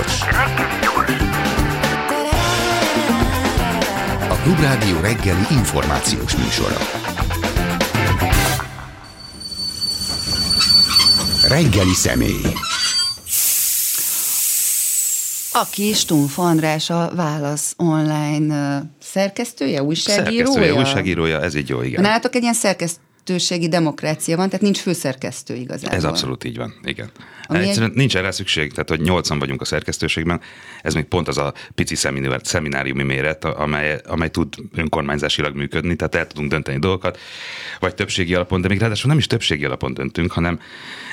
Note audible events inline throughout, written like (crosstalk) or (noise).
gyors. A Klubrádió reggeli információs műsora. Reggeli személy. Aki Stumpf András a Válasz online szerkesztője, újságírója? Szerkesztője, újságírója, ez így jó, igen. Nálatok egy ilyen szerkesztőségi demokrácia van, tehát nincs főszerkesztő igazából. Ez abszolút így van, igen. Ami Egyszerűen egy... nincs erre szükség, tehát hogy nyolcan vagyunk a szerkesztőségben, ez még pont az a pici szemináriumi méret, amely, amely tud önkormányzásilag működni, tehát el tudunk dönteni dolgokat, vagy többségi alapon, de még ráadásul nem is többségi alapon döntünk, hanem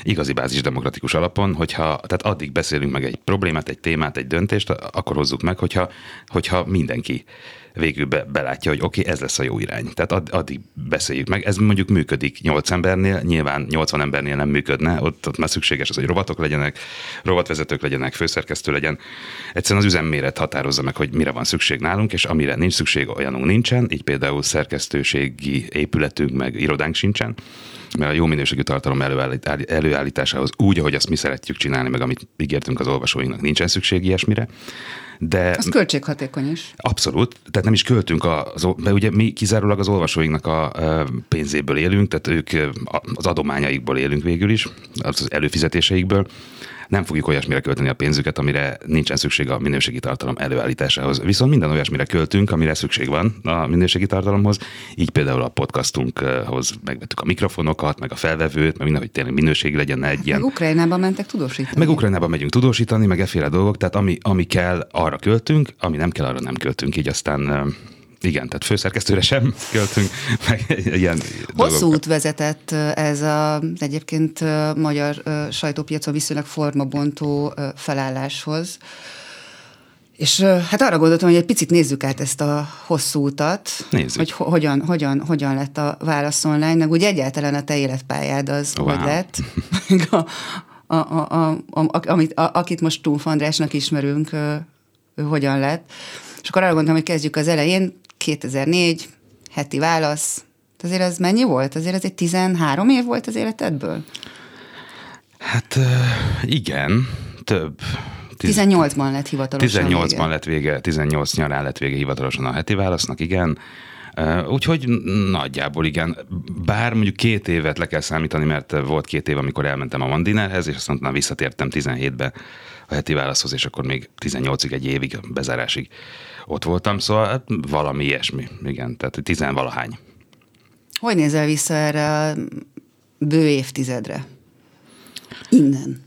igazi bázis demokratikus alapon, hogyha tehát addig beszélünk meg egy problémát, egy témát, egy döntést, akkor hozzuk meg, hogyha, hogyha mindenki végül be, belátja, hogy oké, okay, ez lesz a jó irány. Tehát add, addig beszéljük meg. Ez mondjuk működik 8 embernél, nyilván 80 embernél nem működne, ott, ott már szükséges az, hogy rovatok legyenek, rovatvezetők legyenek, főszerkesztő legyen. Egyszerűen az üzemméret határozza meg, hogy mire van szükség nálunk, és amire nincs szükség, olyanunk nincsen, így például szerkesztőségi épületünk, meg irodánk sincsen mert a jó minőségű tartalom előállításához úgy, ahogy azt mi szeretjük csinálni, meg amit ígértünk az olvasóinknak, nincsen szükség ilyesmire. De az költséghatékony is. Abszolút, tehát nem is költünk, az, mert ugye mi kizárólag az olvasóinknak a pénzéből élünk, tehát ők az adományaikból élünk végül is, az előfizetéseikből, nem fogjuk olyasmire költeni a pénzüket, amire nincsen szükség a minőségi tartalom előállításához. Viszont minden olyasmire költünk, amire szükség van a minőségi tartalomhoz. Így például a podcastunkhoz megvettük a mikrofonokat, meg a felvevőt, meg minden, hogy tényleg minőség legyen egy ilyen. Meg Ukrajnába mentek tudósítani. Meg Ukrajnába megyünk tudósítani, meg efféle dolgok, tehát ami, ami kell, arra költünk, ami nem kell, arra nem költünk. Így aztán igen, tehát főszerkesztőre sem költünk, meg ilyen Hosszú út vezetett ez az egyébként magyar sajtópiacon viszonylag formabontó felálláshoz. És hát arra gondoltam, hogy egy picit nézzük át ezt a hosszú utat, nézzük. hogy hogyan, hogyan, hogyan lett a válasz online, meg úgy egyáltalán a te életpályád az wow. hogy lett, a, a, a, a, a, amit, a, akit most Túlf Andrásnak ismerünk, ő hogyan lett. És akkor arra gondoltam, hogy kezdjük az elején. 2004, heti válasz. Azért ez mennyi volt? Azért ez egy 13 év volt az életedből? Hát igen, több. 18-ban lett hivatalosan 18-ban vége. lett vége, 18 nyarán lett vége hivatalosan a heti válasznak, igen. Úgyhogy nagyjából igen. Bár mondjuk két évet le kell számítani, mert volt két év, amikor elmentem a Mandinerhez, és azt mondtam, visszatértem 17-be a heti válaszhoz, és akkor még 18-ig, egy évig, bezárásig ott voltam, szóval hát valami ilyesmi, igen, tehát tizenvalahány. Hogy nézel vissza erre a bő évtizedre? Innen.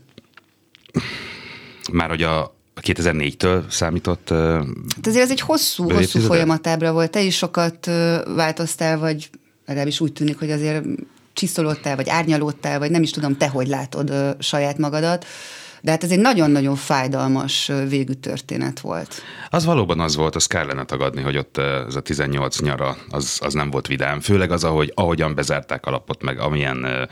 Már hogy a 2004-től számított. Hát azért ez egy hosszú, hosszú folyamatábra volt. Te is sokat változtál, vagy legalábbis úgy tűnik, hogy azért csiszolódtál, vagy árnyalódtál, vagy nem is tudom, te hogy látod saját magadat. De hát ez egy nagyon-nagyon fájdalmas végű történet volt. Az valóban az volt, az kell lenne tagadni, hogy ott ez a 18 nyara, az, az nem volt vidám. Főleg az, ahogy, ahogyan bezárták alapot, meg amilyen,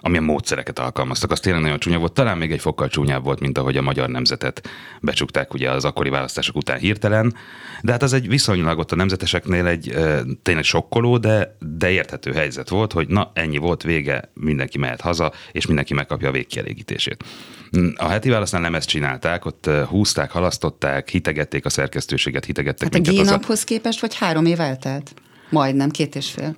amilyen módszereket alkalmaztak, az tényleg nagyon csúnya volt. Talán még egy fokkal csúnyább volt, mint ahogy a magyar nemzetet becsukták ugye az akkori választások után hirtelen. De hát az egy viszonylag ott a nemzeteseknél egy tényleg sokkoló, de, de érthető helyzet volt, hogy na ennyi volt vége, mindenki mehet haza, és mindenki megkapja a végkielégítését. A heti válasznál nem ezt csinálták, ott húzták, halasztották, hitegették a szerkesztőséget, hitegettek hát a G-naphoz a... képest, vagy három év eltelt? Majdnem, két és fél.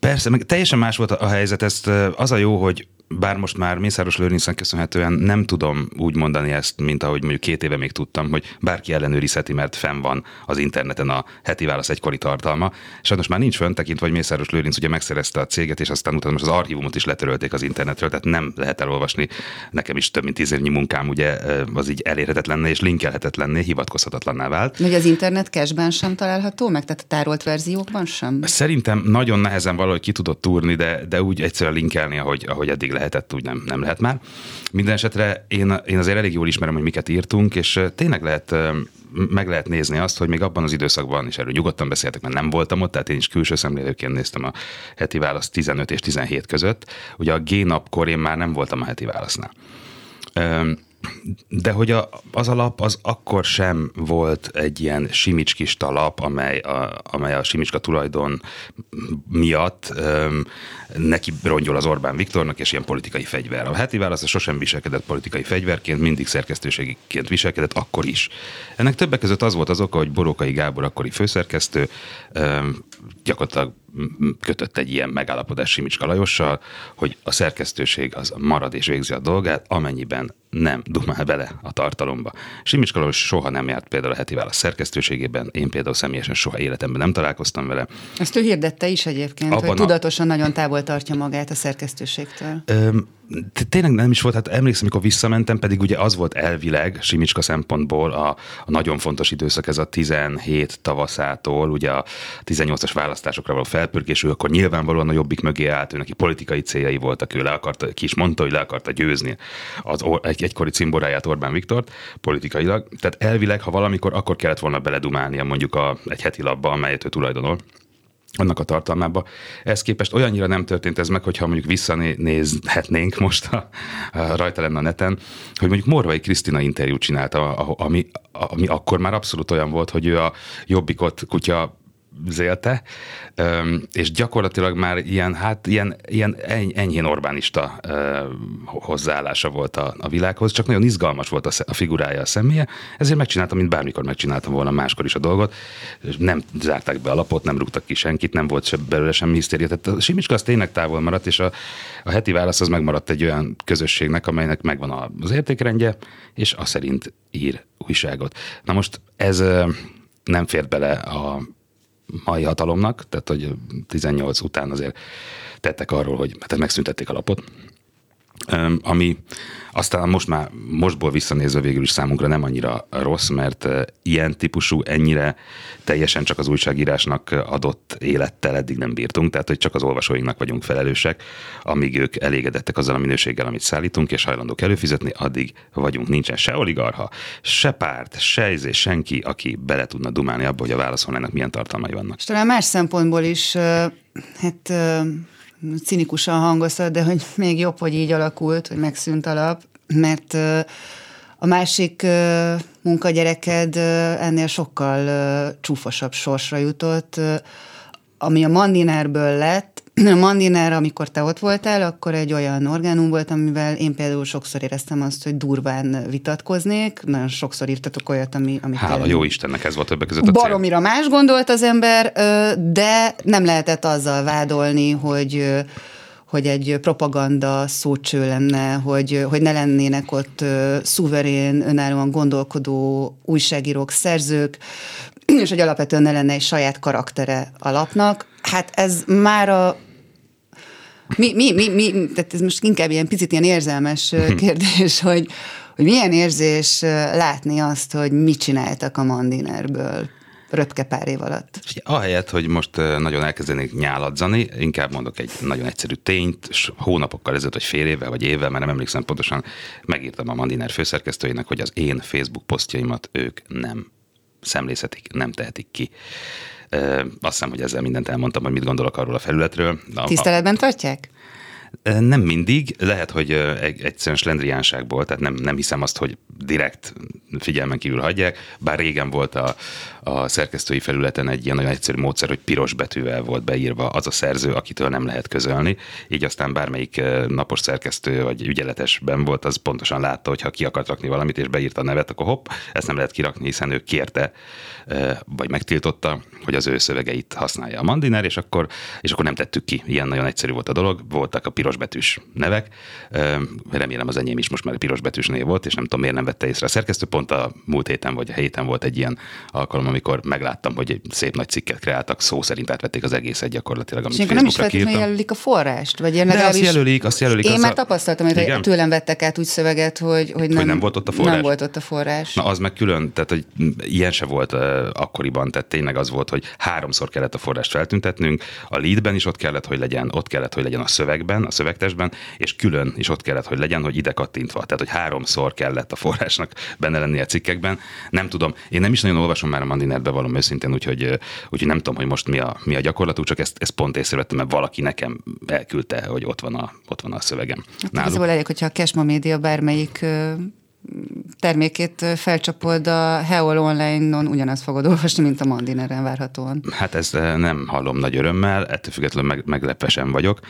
Persze, meg teljesen más volt a helyzet. Ezt az a jó, hogy bár most már Mészáros Lőrincen köszönhetően nem tudom úgy mondani ezt, mint ahogy mondjuk két éve még tudtam, hogy bárki ellenőrizheti, mert fenn van az interneten a heti válasz egykori tartalma. Sajnos már nincs fönn tekintve, hogy Mészáros Lőrinc ugye megszerezte a céget, és aztán utána most az archívumot is letörölték az internetről, tehát nem lehet elolvasni. Nekem is több mint tíz évnyi munkám ugye az így elérhetetlenné és linkelhetetlenné, hivatkozhatatlanná vált. Hogy az internet cashben sem található meg, tehát a tárolt verziókban sem? Szerintem nagyon nehezen valahogy ki tudott túrni, de, de úgy egyszerűen linkelni, ahogy, ahogy eddig lehetett, úgy nem, nem lehet már. Minden esetre én, én azért elég jól ismerem, hogy miket írtunk, és tényleg lehet meg lehet nézni azt, hogy még abban az időszakban, és erről nyugodtan beszéltek, mert nem voltam ott, tehát én is külső szemlélőként néztem a heti választ 15 és 17 között. Ugye a G napkor én már nem voltam a heti válasznál. De hogy a, az alap az akkor sem volt egy ilyen simicskis talap, amely a, amely a simicska tulajdon miatt öm, neki rongyol az Orbán Viktornak, és ilyen politikai fegyver. A heti válasz sosem viselkedett politikai fegyverként, mindig szerkesztőségiként viselkedett, akkor is. Ennek többek között az volt az oka, hogy Borókai Gábor akkori főszerkesztő öm, gyakorlatilag kötött egy ilyen megállapodás Simicska Lajossal, hogy a szerkesztőség az marad és végzi a dolgát, amennyiben nem dumál bele a tartalomba. Simicska Lajos soha nem járt például a heti válasz szerkesztőségében, én például személyesen soha életemben nem találkoztam vele. Ezt ő hirdette is egyébként, Abban hogy tudatosan a... nagyon távol tartja magát a szerkesztőségtől. Öm, tényleg nem is volt, hát emlékszem, amikor visszamentem, pedig ugye az volt elvileg Simicska szempontból a, a nagyon fontos időszak, ez a 17 tavaszától, ugye a 18-as választásokra való felpörkés, ő akkor nyilvánvalóan a jobbik mögé állt, ő neki politikai céljai voltak, ő le akarta, ki is mondta, hogy le akarta győzni az egy, egykori cimboráját Orbán Viktort politikailag. Tehát elvileg, ha valamikor, akkor kellett volna beledumálnia mondjuk a, egy heti labba, amelyet ő tulajdonol annak a tartalmába. Ez képest olyannyira nem történt ez meg, hogyha mondjuk visszanézhetnénk most, a, a, rajta lenne a neten, hogy mondjuk Morvai Krisztina interjút csinálta, ami, ami akkor már abszolút olyan volt, hogy ő a Jobbikot kutya zélte, és gyakorlatilag már ilyen, hát ilyen, ilyen enyhén Orbánista hozzáállása volt a, a világhoz, csak nagyon izgalmas volt a, a figurája, a személye, ezért megcsináltam, mint bármikor megcsináltam volna máskor is a dolgot, nem zárták be a lapot, nem rúgtak ki senkit, nem volt se belőle semmi hisztéria. Tehát a Simicska az tényleg távol maradt, és a, a heti válasz az megmaradt egy olyan közösségnek, amelynek megvan az értékrendje, és a szerint ír újságot. Na most ez nem fér bele a mai hatalomnak, tehát hogy 18 után azért tettek arról, hogy hát megszüntették a lapot, ami aztán most már, mostból visszanézve végül is számunkra nem annyira rossz, mert ilyen típusú, ennyire teljesen csak az újságírásnak adott élettel eddig nem bírtunk, tehát hogy csak az olvasóinknak vagyunk felelősek, amíg ők elégedettek azzal a minőséggel, amit szállítunk, és hajlandók előfizetni, addig vagyunk. Nincsen se oligarha, se párt, se izé, senki, aki bele tudna dumálni abba, hogy a válaszolnának milyen tartalmai vannak. És talán más szempontból is, hát cinikusan hangoztat, de hogy még jobb, hogy így alakult, hogy megszűnt alap, mert a másik munkagyereked ennél sokkal csúfosabb sorsra jutott, ami a Mandinerből lett, (clears throat) a Mandiner, amikor te ott voltál, akkor egy olyan orgánum volt, amivel én például sokszor éreztem azt, hogy durván vitatkoznék, nagyon sokszor írtatok olyat, ami... ami Hála jó Istennek, ez volt többek között a Baromira cél. más gondolt az ember, de nem lehetett azzal vádolni, hogy hogy egy propaganda szócső lenne, hogy, hogy ne lennének ott szuverén, önállóan gondolkodó újságírók, szerzők, (clears throat) és hogy alapvetően ne lenne egy saját karaktere alapnak. Hát ez már a mi, mi, mi, mi, tehát ez most inkább ilyen picit ilyen érzelmes kérdés, (laughs) hogy, hogy milyen érzés látni azt, hogy mit csináltak a Mandinerből röpke pár év alatt. Ahelyett, hogy most nagyon elkezdenék nyáladzani, inkább mondok egy nagyon egyszerű tényt, és hónapokkal ezelőtt, vagy fél évvel, vagy évvel, mert nem emlékszem pontosan, megírtam a Mandiner főszerkesztőjének, hogy az én Facebook posztjaimat ők nem szemlészetik, nem tehetik ki. Azt hiszem, hogy ezzel mindent elmondtam, hogy mit gondolok arról a felületről. Tiszteletben tartják? Nem mindig, lehet, hogy egyszerűen slendriánságból, tehát nem, nem hiszem azt, hogy direkt figyelmen kívül hagyják, bár régen volt a, a szerkesztői felületen egy ilyen nagyon egyszerű módszer, hogy piros betűvel volt beírva az a szerző, akitől nem lehet közölni, így aztán bármelyik napos szerkesztő vagy ügyeletesben volt, az pontosan látta, hogy ha ki akart rakni valamit és beírta a nevet, akkor hopp, ezt nem lehet kirakni, hiszen ő kérte, vagy megtiltotta, hogy az ő szövegeit használja a Mandiner, és akkor, és akkor nem tettük ki. Ilyen nagyon egyszerű volt a dolog, voltak a pirosbetűs nevek, remélem az enyém is most már pirosbetűs név volt, és nem tudom miért nem vette észre a szerkesztő, pont a múlt héten vagy a héten volt egy ilyen alkalom, amikor megláttam, hogy egy szép nagy cikket kreáltak, szó szerint átvették az egészet gyakorlatilag, amit és nem is feltétlenül jelölik a forrást? Vagy én De azt jelölik, azt jelölik. Én az már a... tapasztaltam, hogy Igen? tőlem vettek át úgy szöveget, hogy, hogy, nem, hogy nem volt ott a forrás. Nem volt ott a forrás. Na az meg külön, tehát hogy ilyen se volt uh, akkoriban, tehát tényleg az volt, hogy háromszor kellett a forrást feltüntetnünk, a leadben is ott kellett, hogy legyen, ott kellett, hogy legyen a szövegben, a szövegtestben, és külön is ott kellett, hogy legyen, hogy ide kattintva. Tehát, hogy háromszor kellett a forrásnak benne lennie a cikkekben. Nem tudom, én nem is nagyon olvasom már a Mandinert, bevallom őszintén, úgyhogy, úgyhogy nem tudom, hogy most mi a, mi a gyakorlatú, csak ezt, ezt pont észrevettem, mert valaki nekem elküldte, hogy ott van a, ott van a szövegem. Hát igazából elég, hogyha a Kesma Média bármelyik termékét felcsapod a Heol online-on, ugyanazt fogod (laughs) olvasni, mint a Mandineren várhatóan. Hát ezt nem hallom nagy örömmel, ettől függetlenül meg, meglepve sem vagyok.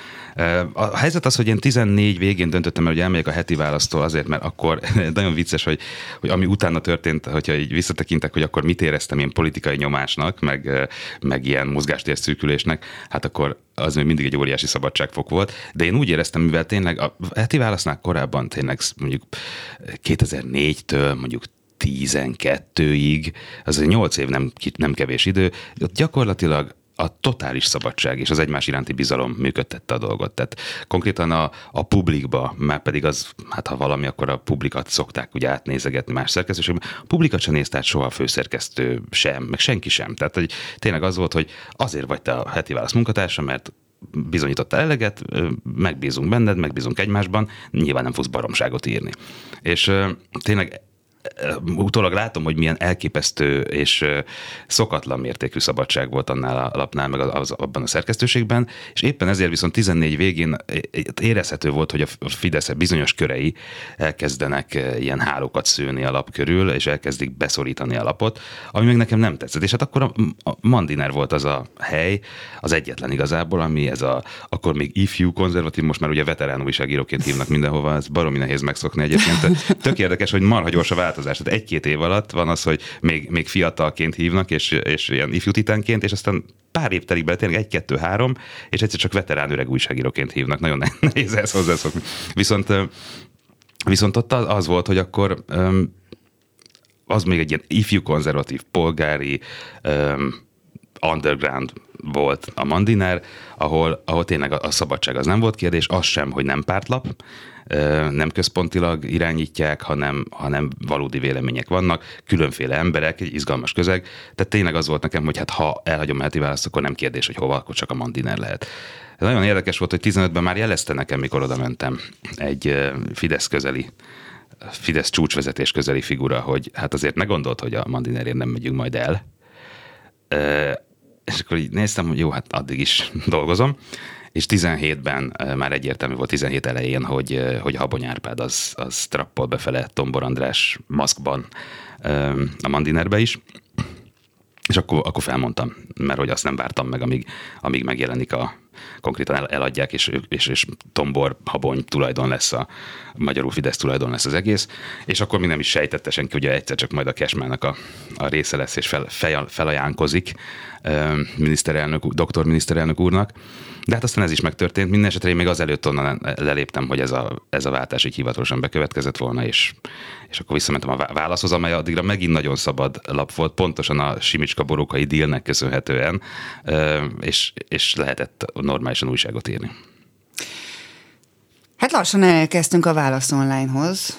A helyzet az, hogy én 14 végén döntöttem el, hogy elmegyek a heti választól azért, mert akkor (laughs) nagyon vicces, hogy, hogy ami utána történt, hogyha így visszatekintek, hogy akkor mit éreztem én politikai nyomásnak, meg, meg ilyen mozgástér szűkülésnek, hát akkor az még mindig egy óriási szabadságfok volt, de én úgy éreztem, mivel tényleg a heti válasznál korábban tényleg mondjuk 2004-től mondjuk 12-ig, az egy 8 év nem, nem kevés idő, ott gyakorlatilag a totális szabadság és az egymás iránti bizalom működtette a dolgot. Tehát konkrétan a, a publikba, már pedig az, hát ha valami, akkor a publikat szokták ugye átnézegetni más szerkesztőségben. A publikat sem nézte át soha a főszerkesztő sem, meg senki sem. Tehát hogy tényleg az volt, hogy azért vagy te a heti válasz munkatársa, mert bizonyította eleget, megbízunk benned, megbízunk egymásban, nyilván nem fogsz baromságot írni. És tényleg utólag látom, hogy milyen elképesztő és szokatlan mértékű szabadság volt annál a lapnál, meg az, abban a szerkesztőségben, és éppen ezért viszont 14 végén érezhető volt, hogy a Fidesz bizonyos körei elkezdenek ilyen hálókat szőni a lap körül, és elkezdik beszorítani a lapot, ami meg nekem nem tetszett. És hát akkor a, Mandiner volt az a hely, az egyetlen igazából, ami ez a, akkor még ifjú konzervatív, most már ugye veterán újságíróként hívnak mindenhova, ez baromi nehéz megszokni egyébként. Tök érdekes, hogy marha gyors a változás. Tehát egy-két év alatt van az, hogy még, még fiatalként hívnak, és, és ilyen ifjú titánként, és aztán pár év telik bele, tényleg egy-kettő-három, és egyszer csak veterán öreg újságíróként hívnak. Nagyon (laughs) nehéz ezt hozzászokni. Viszont, viszont ott az volt, hogy akkor az még egy ilyen ifjú konzervatív, polgári, underground volt a Mandiner, ahol, ahol tényleg a, a szabadság az nem volt kérdés, az sem, hogy nem pártlap, nem központilag irányítják, hanem, hanem valódi vélemények vannak, különféle emberek, egy izgalmas közeg. Tehát tényleg az volt nekem, hogy hát ha elhagyom a heti választ, akkor nem kérdés, hogy hova, akkor csak a Mandiner lehet. Ez nagyon érdekes volt, hogy 15-ben már jelezte nekem, mikor oda mentem, egy Fidesz közeli Fidesz csúcsvezetés közeli figura, hogy hát azért megondolt, hogy a Mandinerért nem megyünk majd el. És akkor így néztem, hogy jó, hát addig is (laughs) dolgozom és 17-ben már egyértelmű volt 17 elején, hogy, hogy Habony Árpád az, az trappol befele Tombor András maszkban a Mandinerbe is, és akkor, akkor felmondtam, mert hogy azt nem vártam meg, amíg, amíg megjelenik a, konkrétan el, eladják, és, és, és tombor, habony tulajdon lesz a magyarul Fidesz tulajdon lesz az egész, és akkor még nem is sejtette senki, hogy egyszer csak majd a Kesmának a, a része lesz, és fel, fel, felajánkozik miniszterelnök, doktor miniszterelnök úrnak. De hát aztán ez is megtörtént. Minden esetre én még azelőtt onnan leléptem, hogy ez a, ez a váltás így hivatalosan bekövetkezett volna, és, és akkor visszamentem a válaszhoz, amely addigra megint nagyon szabad lap volt, pontosan a Simicska borókai dílnek köszönhetően, és, és lehetett normálisan újságot írni. Hát lassan elkezdtünk a Válasz Online-hoz.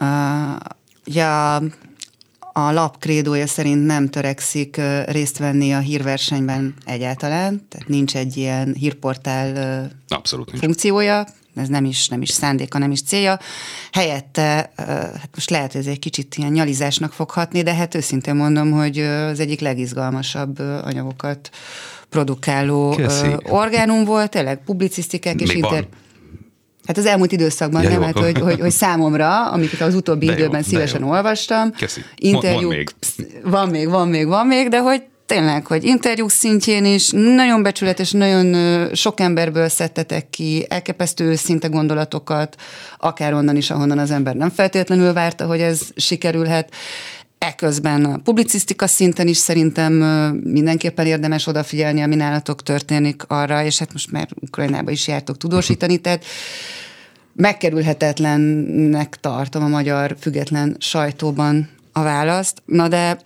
Uh, a lap krédója szerint nem törekszik részt venni a hírversenyben egyáltalán, tehát nincs egy ilyen hírportál Abszolút nincs. funkciója, ez nem is, nem is szándéka, nem is célja. Helyette, hát most lehet, hogy ez egy kicsit ilyen nyalizásnak foghatni, de hát őszintén mondom, hogy az egyik legizgalmasabb anyagokat produkáló Köszi. orgánum volt, tényleg publicisztikák és inter... Van. Hát az elmúlt időszakban ja, nem, hát, hogy, hogy, hogy számomra, amiket az utóbbi de időben jó, szívesen jó. olvastam, Köszi. interjúk, van még. van még, van még, van még, de hogy tényleg, hogy interjúk szintjén is nagyon becsületes, nagyon sok emberből szedtetek ki elképesztő őszinte gondolatokat, akár onnan is, ahonnan az ember nem feltétlenül várta, hogy ez sikerülhet. Eközben a publicisztika szinten is szerintem mindenképpen érdemes odafigyelni, ami nálatok történik arra, és hát most már Ukrajnába is jártok tudósítani, tehát megkerülhetetlennek tartom a magyar független sajtóban a választ. Na de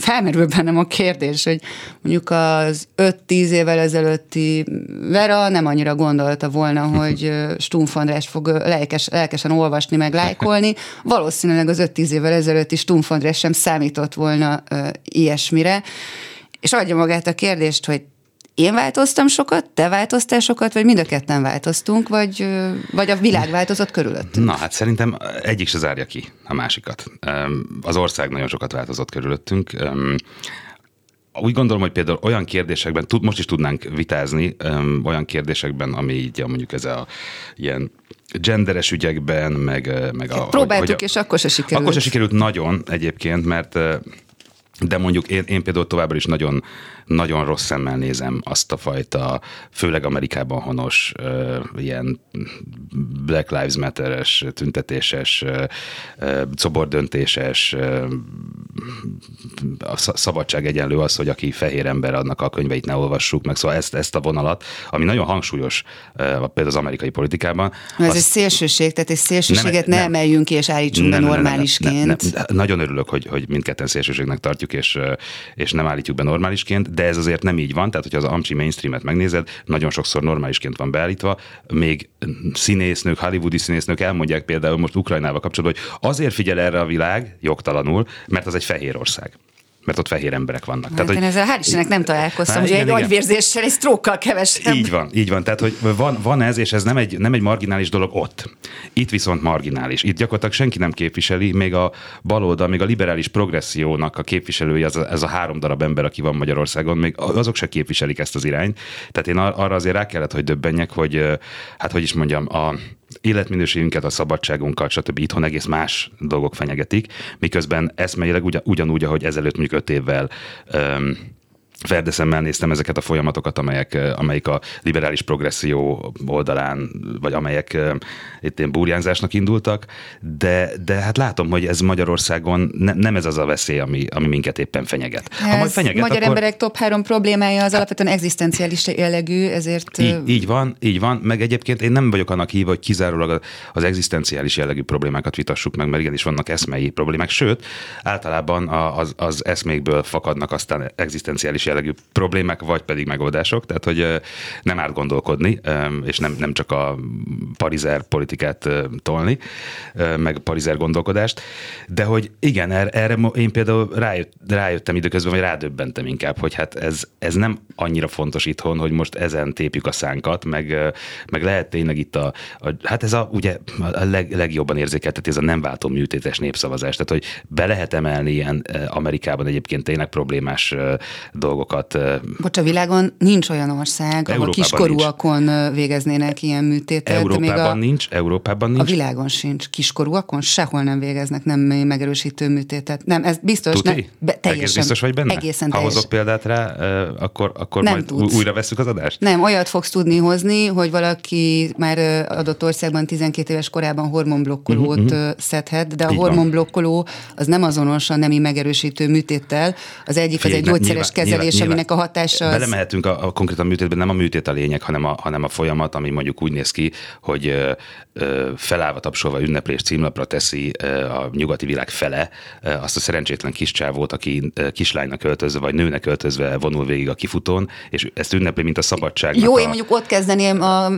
felmerül bennem a kérdés, hogy mondjuk az 5-10 évvel ezelőtti Vera nem annyira gondolta volna, (laughs) hogy Stumpf András fog lelkes, lelkesen olvasni, meg lájkolni. Valószínűleg az 5-10 évvel ezelőtti Stumpf András sem számított volna uh, ilyesmire. És adja magát a kérdést, hogy én változtam sokat, te változtál sokat, vagy mind a ketten változtunk, vagy, vagy a világ változott körülöttünk? Na, hát szerintem egyik se zárja ki a másikat. Az ország nagyon sokat változott körülöttünk. úgy gondolom, hogy például olyan kérdésekben, tud, most is tudnánk vitázni, olyan kérdésekben, ami így mondjuk ez a ilyen genderes ügyekben, meg, meg a... Próbáltuk, a, és akkor se sikerült. Akkor se sikerült nagyon egyébként, mert de mondjuk én, én például továbbra is nagyon, nagyon rossz szemmel nézem azt a fajta, főleg Amerikában honos ilyen Black Lives Matter-es, tüntetéses, szobordöntéses, a szabadság egyenlő az, hogy aki fehér ember, annak a könyveit ne olvassuk meg, szóval ezt, ezt a vonalat, ami nagyon hangsúlyos például az amerikai politikában. Ez azt, egy szélsőség, tehát egy szélsőséget nem, ne nem, emeljünk ki és állítsunk nem, be normálisként. Nem, nem, nem, nem, nagyon örülök, hogy, hogy mindketten szélsőségnek tartjuk, és, és nem állítjuk be normálisként, de ez azért nem így van, tehát hogyha az Amcsi mainstreamet megnézed, nagyon sokszor normálisként van beállítva, még színésznők, hollywoodi színésznők elmondják például most Ukrajnával kapcsolatban, hogy azért figyel erre a világ jogtalanul, mert az egy fehér ország mert ott fehér emberek vannak. Hát Tehát, hogy, ezzel hál' Istennek nem találkoztam, hogy egy agyvérzéssel, egy sztrókkal kevesebb. Így van, így van. Tehát, hogy van, van ez, és ez nem egy, nem egy marginális dolog ott. Itt viszont marginális. Itt gyakorlatilag senki nem képviseli, még a baloldal, még a liberális progressziónak a képviselője, ez a, ez a három darab ember, aki van Magyarországon, még azok se képviselik ezt az irányt. Tehát én arra azért rá kellett, hogy döbbenjek, hogy hát hogy is mondjam, a, életminőségünket, a szabadságunkat, stb. itthon egész más dolgok fenyegetik, miközben eszmeileg ugyan, ugyanúgy, ahogy ezelőtt mondjuk öt évvel um, ferdeszemmel néztem ezeket a folyamatokat, amelyek, amelyik a liberális progresszió oldalán, vagy amelyek itt ilyen burjánzásnak indultak, de, de hát látom, hogy ez Magyarországon ne, nem ez az a veszély, ami, ami minket éppen fenyeget. Ha majd fenyeget, magyar akkor... emberek top három problémája az alapvetően egzisztenciális jellegű, ezért... Így, így van, így van, meg egyébként én nem vagyok annak hívva, hogy kizárólag az egzisztenciális jellegű problémákat vitassuk meg, mert igenis vannak eszmei problémák, sőt, általában az, az eszmékből fakadnak aztán egzisztenciális jellegű problémák, vagy pedig megoldások, tehát hogy nem árt gondolkodni, és nem, nem csak a parizer politikát tolni, meg parizer gondolkodást, de hogy igen, erre, erre én például rájött, rájöttem időközben, vagy rádöbbentem inkább, hogy hát ez, ez nem annyira fontos itthon, hogy most ezen tépjük a szánkat, meg, meg lehet tényleg itt a, a hát ez a ugye a leg, legjobban érzékelteti ez a nem váltó műtétes népszavazás, tehát hogy be lehet emelni ilyen Amerikában egyébként tényleg problémás dolgokat Bocs, a világon nincs olyan ország, ahol kiskorúakon nincs. végeznének ilyen műtétet. Európában még a, nincs, Európában nincs. A világon sincs. Kiskorúakon sehol nem végeznek nem megerősítő műtétet. Nem, ez biztos. Tuti? Nem, be, teljesen. Egész biztos vagy benne? Egészen ha hozok példát rá, akkor, akkor nem majd tudsz. újra veszük az adást? Nem, olyat fogsz tudni hozni, hogy valaki már adott országban 12 éves korában hormonblokkolót uh-huh, szedhet, de a Így hormonblokkoló az nem azonos a nemi megerősítő műtéttel. Az egyik Fél, az egy gyógyszeres nyilván, kezelés, nyilván, aminek a hatása az... Belemehetünk a, a konkrétan műtétben, nem a műtét a lényeg, hanem a, hanem a folyamat, ami mondjuk úgy néz ki, hogy ö, ö, felállva tapsolva ünneplés címlapra teszi ö, a nyugati világ fele ö, azt a szerencsétlen kis csávót, aki ö, kislánynak öltözve, vagy nőnek öltözve vonul végig a kifutón, és ezt ünnepli, mint a szabadság. Jó, a... én mondjuk ott kezdeném a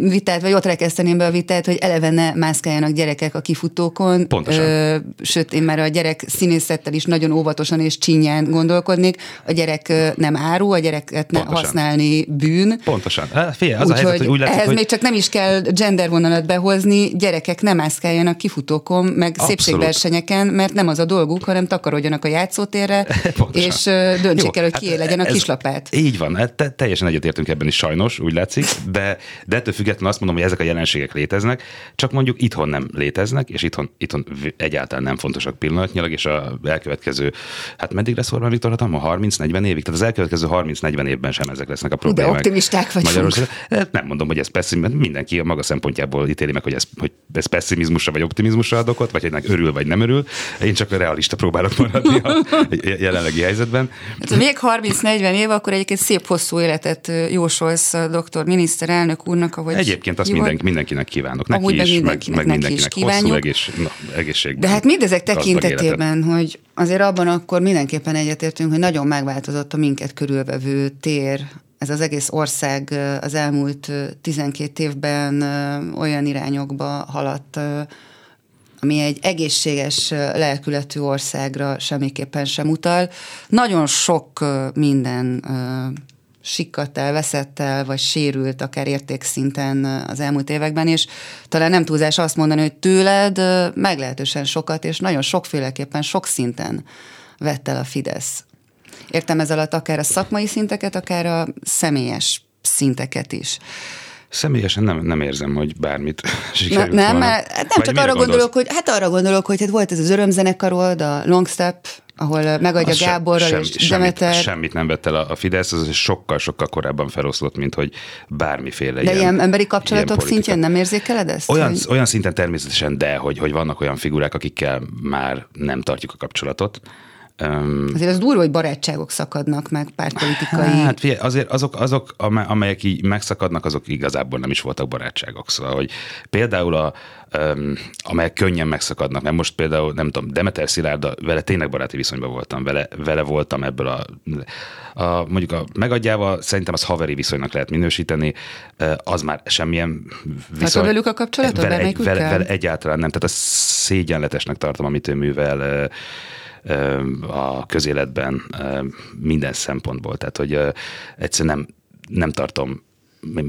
vitát, vagy ott rekeszteném be a vitát, hogy eleve ne mászkáljanak gyerekek a kifutókon. Pontosan. Ö, sőt, én már a gyerek színészettel is nagyon óvatosan és csinyán gondolkodnék. A gyerek nem áru, a gyereket ne Pontosan. használni bűn. Pontosan. Hát, figyelj, az úgy, a helyzet, hogy úgy látszik, ehhez hogy... még csak nem is kell gender vonalat behozni, gyerekek nem mászkáljanak kifutókon, meg Abszolút. szépségversenyeken, mert nem az a dolguk, hanem takarodjanak a játszótérre, (laughs) Pontosan. és döntsék Jó, el, hogy hát ki legyen a ez, kislapát. Így van, hát te, teljesen egyetértünk ebben is sajnos, úgy látszik, de, de ettől függetlenül azt mondom, hogy ezek a jelenségek léteznek, csak mondjuk itthon nem léteznek, és itthon, itthon egyáltalán nem fontosak pillanatnyilag, és a elkövetkező, hát meddig lesz Orbán Viktor hatalma? 30-40 évig? Tehát az elkövetkező 30-40 évben sem ezek lesznek a problémák. De optimisták vagyunk. Magyarország. Hát nem mondom, hogy ez pessimizmus, mindenki a maga szempontjából ítéli meg, hogy ez, hogy ez pessimizmusra vagy optimizmusra ad okot, vagy ennek örül vagy nem örül. Én csak a realista próbálok maradni a (laughs) jelenlegi helyzetben. Hát, még 30-40 év, akkor egyébként szép hosszú életet jósolsz a doktor miniszterelnök úrnak, ahogy Egyébként azt minden, mindenkinek kívánok. Neki is, mindenkinek, meg, meg mindenkinek is hosszú egész, na, egészségben. De hát mindezek tekintetében, hogy azért abban akkor mindenképpen egyetértünk, hogy nagyon megváltozott a minket körülvevő tér, ez az egész ország az elmúlt 12 évben olyan irányokba haladt, ami egy egészséges lelkületű országra semmiképpen sem utal. Nagyon sok minden sikkadt el, veszett el, vagy sérült akár értékszinten az elmúlt években, és talán nem túlzás azt mondani, hogy tőled meglehetősen sokat, és nagyon sokféleképpen, sok szinten vett el a Fidesz. Értem ez alatt akár a szakmai szinteket, akár a személyes szinteket is. Személyesen nem, nem érzem, hogy bármit (laughs) sikerült Na, Nem, mert hát nem csak arra gondolsz? gondolok, hogy hát arra gondolok, hogy hát volt ez az örömzenekarod, a Long Step, ahol megadja az Gáborral sem, és Demeter. Semmit, semmit nem vett el a, a Fidesz, az sokkal-sokkal korábban feloszlott, mint hogy bármiféle De ilyen, ilyen emberi kapcsolatok ilyen szintjén nem érzékeled ezt? Olyan, hogy... olyan szinten természetesen, de hogy, hogy vannak olyan figurák, akikkel már nem tartjuk a kapcsolatot. Um, azért az durva, hogy barátságok szakadnak meg pártpolitikai. Hát figyelj, azért azok, azok, amelyek így megszakadnak, azok igazából nem is voltak barátságok. Szóval, hogy például a, um, amelyek könnyen megszakadnak, mert most például, nem tudom, Demeter Szilárda, vele tényleg baráti viszonyban voltam, vele, vele voltam ebből a, a, mondjuk a megadjával, szerintem az haveri viszonynak lehet minősíteni, az már semmilyen viszony. Hát velük a kapcsolatot? Vele, egy, vele, vele egyáltalán nem, tehát a szégyenletesnek tartom, amit ő művel, a közéletben minden szempontból. Tehát, hogy egyszerűen nem, nem tartom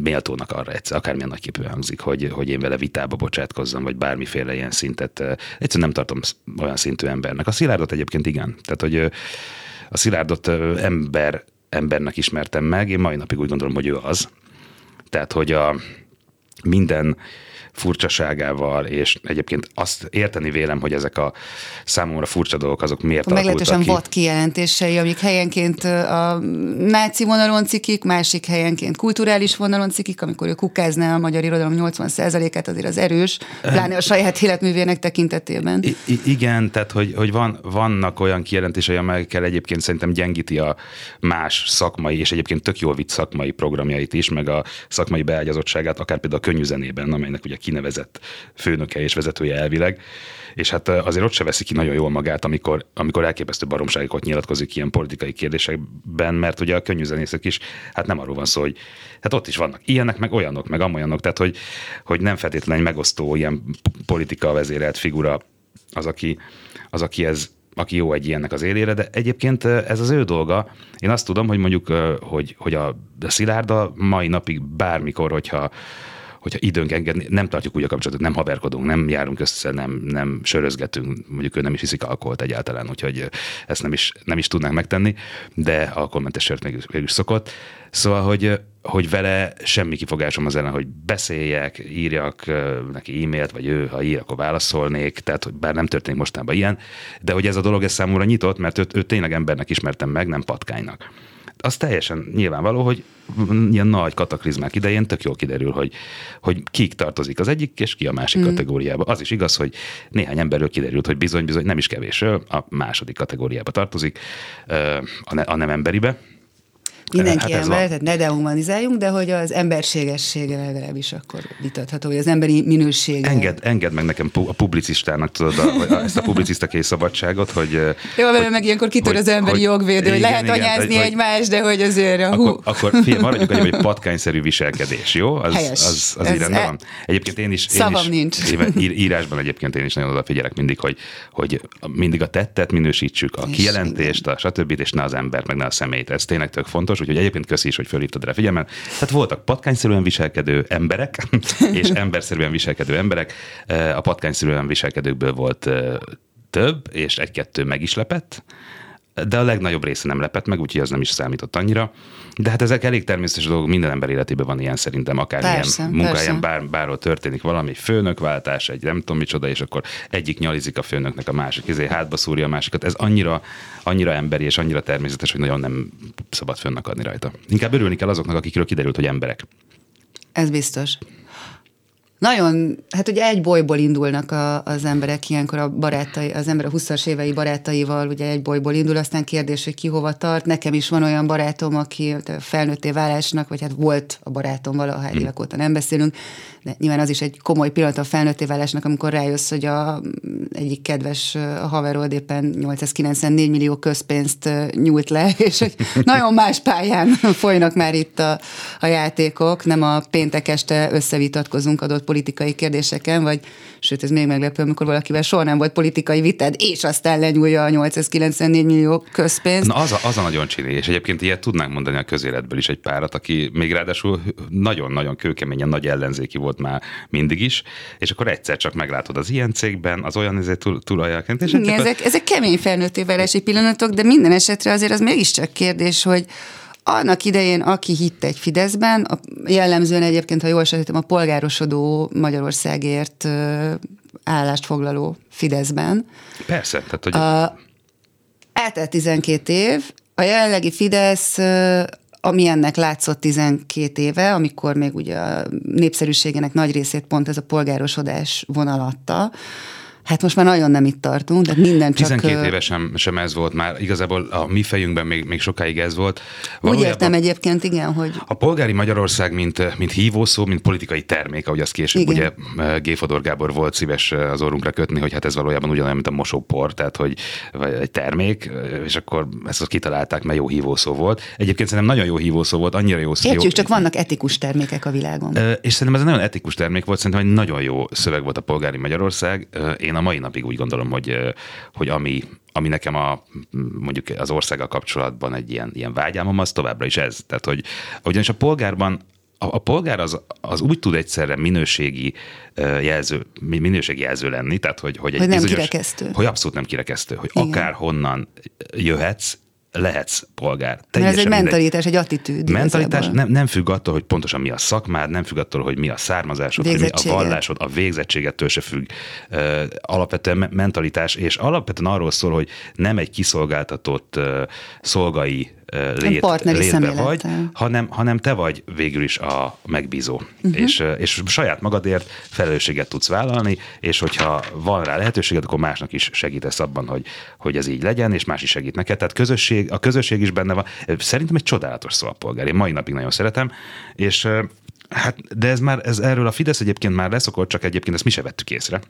méltónak arra egyszer, akármilyen nagyképű hangzik, hogy, hogy én vele vitába bocsátkozzam, vagy bármiféle ilyen szintet. Egyszerűen nem tartom olyan szintű embernek. A Szilárdot egyébként igen. Tehát, hogy a Szilárdot ember, embernek ismertem meg, én mai napig úgy gondolom, hogy ő az. Tehát, hogy a minden furcsaságával, és egyébként azt érteni vélem, hogy ezek a számomra furcsa dolgok, azok miért a Meglehetősen ki. vad kijelentései, amik helyenként a náci vonalon cikik, másik helyenként kulturális vonalon cikik, amikor ő kukázná a magyar irodalom 80%-át, azért az erős, pláne a saját életművének tekintetében. I- igen, tehát hogy, hogy van, vannak olyan kijelentései, amelyekkel egyébként szerintem gyengíti a más szakmai, és egyébként tök jól vitt szakmai programjait is, meg a szakmai beágyazottságát, akár például a könyvzenében, amelynek ugye kinevezett főnöke és vezetője elvileg, és hát azért ott se veszi ki nagyon jól magát, amikor, amikor elképesztő baromságokat nyilatkozik ilyen politikai kérdésekben, mert ugye a könnyűzenészek is, hát nem arról van szó, hogy hát ott is vannak ilyenek, meg olyanok, meg amolyanok, tehát hogy, hogy nem feltétlenül egy megosztó ilyen politika vezérelt figura az, aki, az, aki ez, aki jó egy ilyennek az élére, de egyébként ez az ő dolga. Én azt tudom, hogy mondjuk, hogy, hogy a, Szilárda mai napig bármikor, hogyha hogyha időnk engedni, nem tartjuk úgy a kapcsolatot, nem haverkodunk, nem járunk össze, nem, nem sörözgetünk, mondjuk ő nem is hiszik alkoholt egyáltalán, úgyhogy ezt nem is, nem is tudnánk megtenni, de alkoholmentes sört még, még is szokott. Szóval, hogy, hogy vele semmi kifogásom az ellen, hogy beszéljek, írjak neki e-mailt, vagy ő, ha ír, akkor válaszolnék, tehát hogy bár nem történik mostában ilyen, de hogy ez a dolog ez számomra nyitott, mert őt, őt tényleg embernek ismertem meg, nem patkánynak az teljesen nyilvánvaló, hogy ilyen nagy kataklizmák idején tök jól kiderül, hogy, hogy kik tartozik az egyik, és ki a másik mm. kategóriába. Az is igaz, hogy néhány emberről kiderült, hogy bizony-bizony nem is kevésről a második kategóriába tartozik, a nem emberibe, Mindenki hát ember, tehát ne dehumanizáljunk, de hogy az emberségessége legalábbis akkor vitatható, hogy az emberi minősége. Enged, enged meg nekem a publicistának, tudod, a, a, ezt a publicisztaké szabadságot, hogy... Jó, mert meg ilyenkor kitör hogy, az emberi hogy, jogvédő, hogy lehet igen, anyázni hogy, egymást, de hogy azért a hú. Akkor, akkor figyelj, maradjunk egy, hogy patkányszerű viselkedés, jó? Az, Helyes. az, az így rendben e... van. Egyébként én is, én is nincs. írásban egyébként én is nagyon odafigyelek mindig, hogy, hogy mindig a tettet minősítsük, a kijelentést, a stb. és ne az ember, meg ne a személyt. Ez tényleg tök fontos fontos, úgyhogy egyébként köszi is, hogy fölhívtad rá figyelmet. Tehát voltak patkányszerűen viselkedő emberek, (laughs) és emberszerűen viselkedő emberek. A patkányszerűen viselkedőkből volt több, és egy-kettő meg is lepett de a legnagyobb része nem lepett meg, úgyhogy az nem is számított annyira. De hát ezek elég természetes dolgok, minden ember életében van ilyen szerintem, akár persze, ilyen munkáján bár, bárhol történik valami, főnökváltás, egy nem tudom micsoda, és akkor egyik nyalizik a főnöknek, a másik ezért hátba szúrja a másikat. Ez annyira, annyira emberi és annyira természetes, hogy nagyon nem szabad fönnakadni rajta. Inkább örülni kell azoknak, akikről kiderült, hogy emberek. Ez biztos. Nagyon, hát ugye egy bolyból indulnak a, az emberek ilyenkor a barátai, az ember a 20-as évei barátaival, ugye egy bolyból indul, aztán kérdés, hogy ki hova tart. Nekem is van olyan barátom, aki felnőtté válásnak, vagy hát volt a barátom valaha, egy hmm. évek óta nem beszélünk, de nyilván az is egy komoly pillanat a felnőtté válásnak, amikor rájössz, hogy a egyik kedves a haverod éppen 894 millió közpénzt nyújt le, (laughs) és hogy nagyon más pályán (laughs) folynak már itt a, a játékok, nem a péntek este összevitatkozunk adott politikai kérdéseken, vagy sőt, ez még meglepő, amikor valakivel soha nem volt politikai vitád, és aztán lenyúlja a 894 millió közpénzt. Na az a, az a nagyon csini, és egyébként ilyet tudnánk mondani a közéletből is egy párat, aki még ráadásul nagyon-nagyon kőkeményen nagy ellenzéki volt már mindig is, és akkor egyszer csak meglátod az ilyen cégben, az olyan ezért túl. És Igen, ezek, ezek kemény felnőtté pillanatok, de minden esetre azért az mégiscsak kérdés, hogy annak idején, aki hitt egy Fideszben, a, jellemzően egyébként, ha jól sejtem, a polgárosodó Magyarországért állást foglaló Fideszben. Persze. Tehát, hogy... A, eltelt 12 év, a jelenlegi Fidesz ami ennek látszott 12 éve, amikor még ugye a népszerűségének nagy részét pont ez a polgárosodás vonalatta, Hát most már nagyon nem itt tartunk, de minden csak... 12 éve sem, sem ez volt már, igazából a mi fejünkben még, még sokáig ez volt. Valójában Úgy értem egyébként, igen, hogy... A polgári Magyarország, mint, mint hívószó, mint politikai termék, ahogy az később igen. ugye G. Fodor Gábor volt szíves az orrunkra kötni, hogy hát ez valójában ugyanolyan, mint a mosópor, tehát hogy vagy egy termék, és akkor ezt azt kitalálták, mert jó hívószó volt. Egyébként szerintem nagyon jó hívószó volt, annyira jó szó. Értjük, csak vannak etikus termékek a világon. És szerintem ez egy nagyon etikus termék volt, szerintem egy nagyon jó szöveg volt a polgári Magyarország. Én a mai napig úgy gondolom, hogy, hogy ami, ami nekem a, mondjuk az országgal kapcsolatban egy ilyen, ilyen vágyámom, az továbbra is ez. Tehát, hogy ugyanis a polgárban a, a polgár az, az úgy tud egyszerre minőségi jelző, minőségi jelző lenni, tehát hogy, hogy, egy hogy nem bizonyos, kirekesztő. Hogy abszolút nem kirekesztő, hogy Igen. akár honnan jöhetsz, lehetsz polgár. Mert ez egy mentalitás, egy attitűd. Mentalitás nem, nem függ attól, hogy pontosan mi a szakmád, nem függ attól, hogy mi a származásod, hogy mi a vallásod, a végzettségettől se függ. Alapvetően mentalitás, és alapvetően arról szól, hogy nem egy kiszolgáltatott szolgai lét, létbe vagy, hanem, hanem te vagy végül is a megbízó. Uh-huh. És, és saját magadért felelősséget tudsz vállalni, és hogyha van rá lehetőséged, akkor másnak is segítesz abban, hogy, hogy ez így legyen, és más is segít neked. Tehát közösség, a közösség is benne van. Szerintem egy csodálatos szó a polgár. Én mai napig nagyon szeretem, és Hát, de ez már, ez erről a Fidesz egyébként már leszokott, csak egyébként ezt mi se vettük észre.